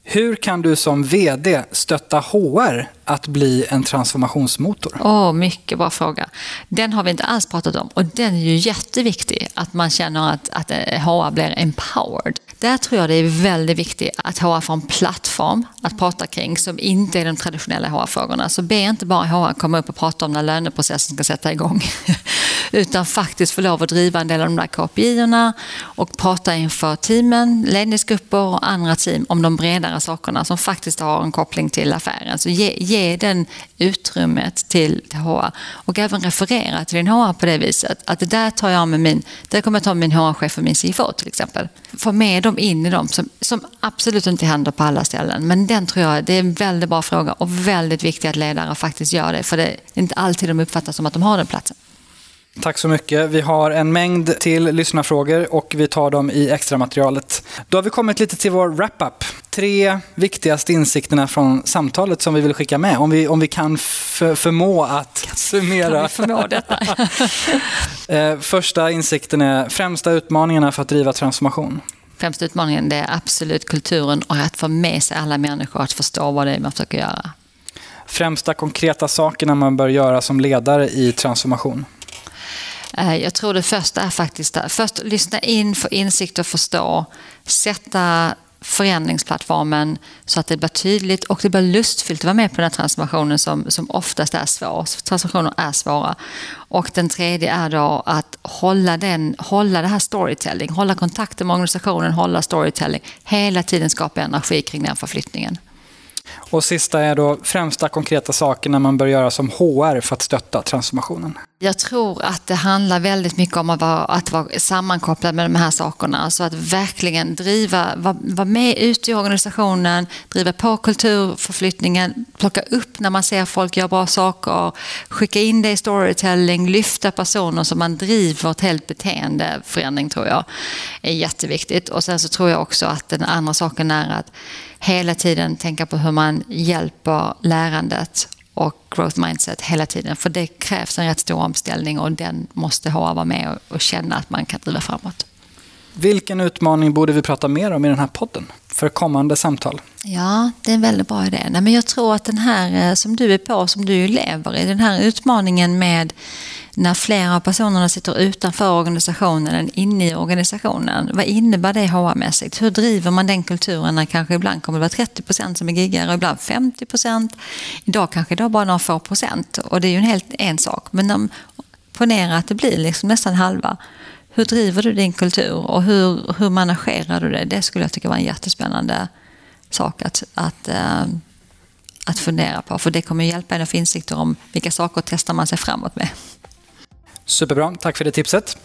Hur kan du som VD stötta HR att bli en transformationsmotor? Oh, mycket bra fråga. Den har vi inte alls pratat om och den är ju jätteviktig, att man känner att, att eh, HR blir empowered. Där tror jag det är väldigt viktigt att HR får en plattform att prata kring som inte är de traditionella HR-frågorna. Så be inte bara HR komma upp och prata om när löneprocessen ska sätta igång. Utan faktiskt få lov att driva en del av de där KPI-erna och prata inför teamen, ledningsgrupper och andra team om de bredare sakerna som faktiskt har en koppling till affären. Så ge, ge den utrymmet till, till HR och även referera till din HR på det viset. Att det där tar jag med min, det kommer jag ta med min HR-chef och min CFO till exempel. Få med dem in i dem som, som absolut inte händer på alla ställen. Men den tror jag, det är en väldigt bra fråga och väldigt viktigt att ledare faktiskt gör det. För det är inte alltid de uppfattar som att de har den platsen. Tack så mycket. Vi har en mängd till lyssnarfrågor och vi tar dem i extra materialet. Då har vi kommit lite till vår wrap-up. Tre viktigaste insikterna från samtalet som vi vill skicka med. Om vi, om vi kan förmå att summera. Kan vi förmå detta? Eh, första insikten är främsta utmaningarna för att driva transformation. Främsta utmaningen är absolut kulturen och att få med sig alla människor att förstå vad det är man försöker göra. Främsta konkreta sakerna man bör göra som ledare i transformation. Eh, jag tror det första är faktiskt att först lyssna in, få insikt och förstå. Sätta förändringsplattformen så att det blir tydligt och det blir lustfyllt att vara med på den här transformationen som, som oftast är svår. Transformationer är svåra. Och den tredje är då att hålla, den, hålla det här storytelling, hålla kontakten med organisationen, hålla storytelling. Hela tiden skapa energi kring den förflyttningen. Och sista är då främsta konkreta sakerna man bör göra som HR för att stötta transformationen. Jag tror att det handlar väldigt mycket om att vara, att vara sammankopplad med de här sakerna. Alltså att verkligen driva, vara, var med ute i organisationen, driva på kulturförflyttningen, plocka upp när man ser folk göra bra saker, skicka in det i storytelling, lyfta personer så man driver ett helt beteendeförändring tror jag är jätteviktigt. Och sen så tror jag också att den andra saken är att hela tiden tänka på hur man hjälper lärandet och growth mindset hela tiden. För det krävs en rätt stor omställning och den måste ha vara med och känna att man kan driva framåt. Vilken utmaning borde vi prata mer om i den här podden för kommande samtal? Ja, det är en väldigt bra idé. Nej, men jag tror att den här eh, som du är på, som du lever i, den här utmaningen med när flera av personerna sitter utanför organisationen än inne i organisationen. Vad innebär det HR-mässigt? Hur driver man den kulturen när kanske ibland kommer det vara 30 procent som är giggare och ibland 50 procent. Idag kanske det är bara några få procent och det är ju en helt en sak. Men ponera att det blir liksom nästan halva. Hur driver du din kultur och hur, hur managerar du det? Det skulle jag tycka var en jättespännande sak att, att, äh, att fundera på. För det kommer hjälpa en att få insikter om vilka saker testar man sig framåt med. Superbra, tack för det tipset.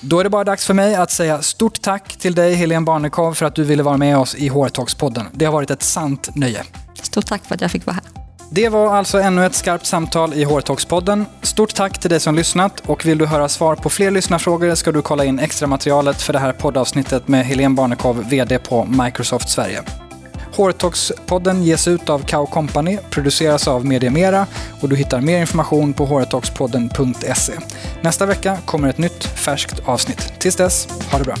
Då är det bara dags för mig att säga stort tack till dig Helene Barnekow för att du ville vara med oss i HR-talks-podden. Det har varit ett sant nöje. Stort tack för att jag fick vara här. Det var alltså ännu ett skarpt samtal i Hårtalkspodden. Stort tack till dig som lyssnat och vill du höra svar på fler lyssnarfrågor ska du kolla in extra materialet för det här poddavsnittet med Helene Barnekow, VD på Microsoft Sverige. Hårtalkspodden ges ut av Kao Company, produceras av Media Mera och du hittar mer information på hårtalkspodden.se. Nästa vecka kommer ett nytt färskt avsnitt. Tills dess, ha det bra.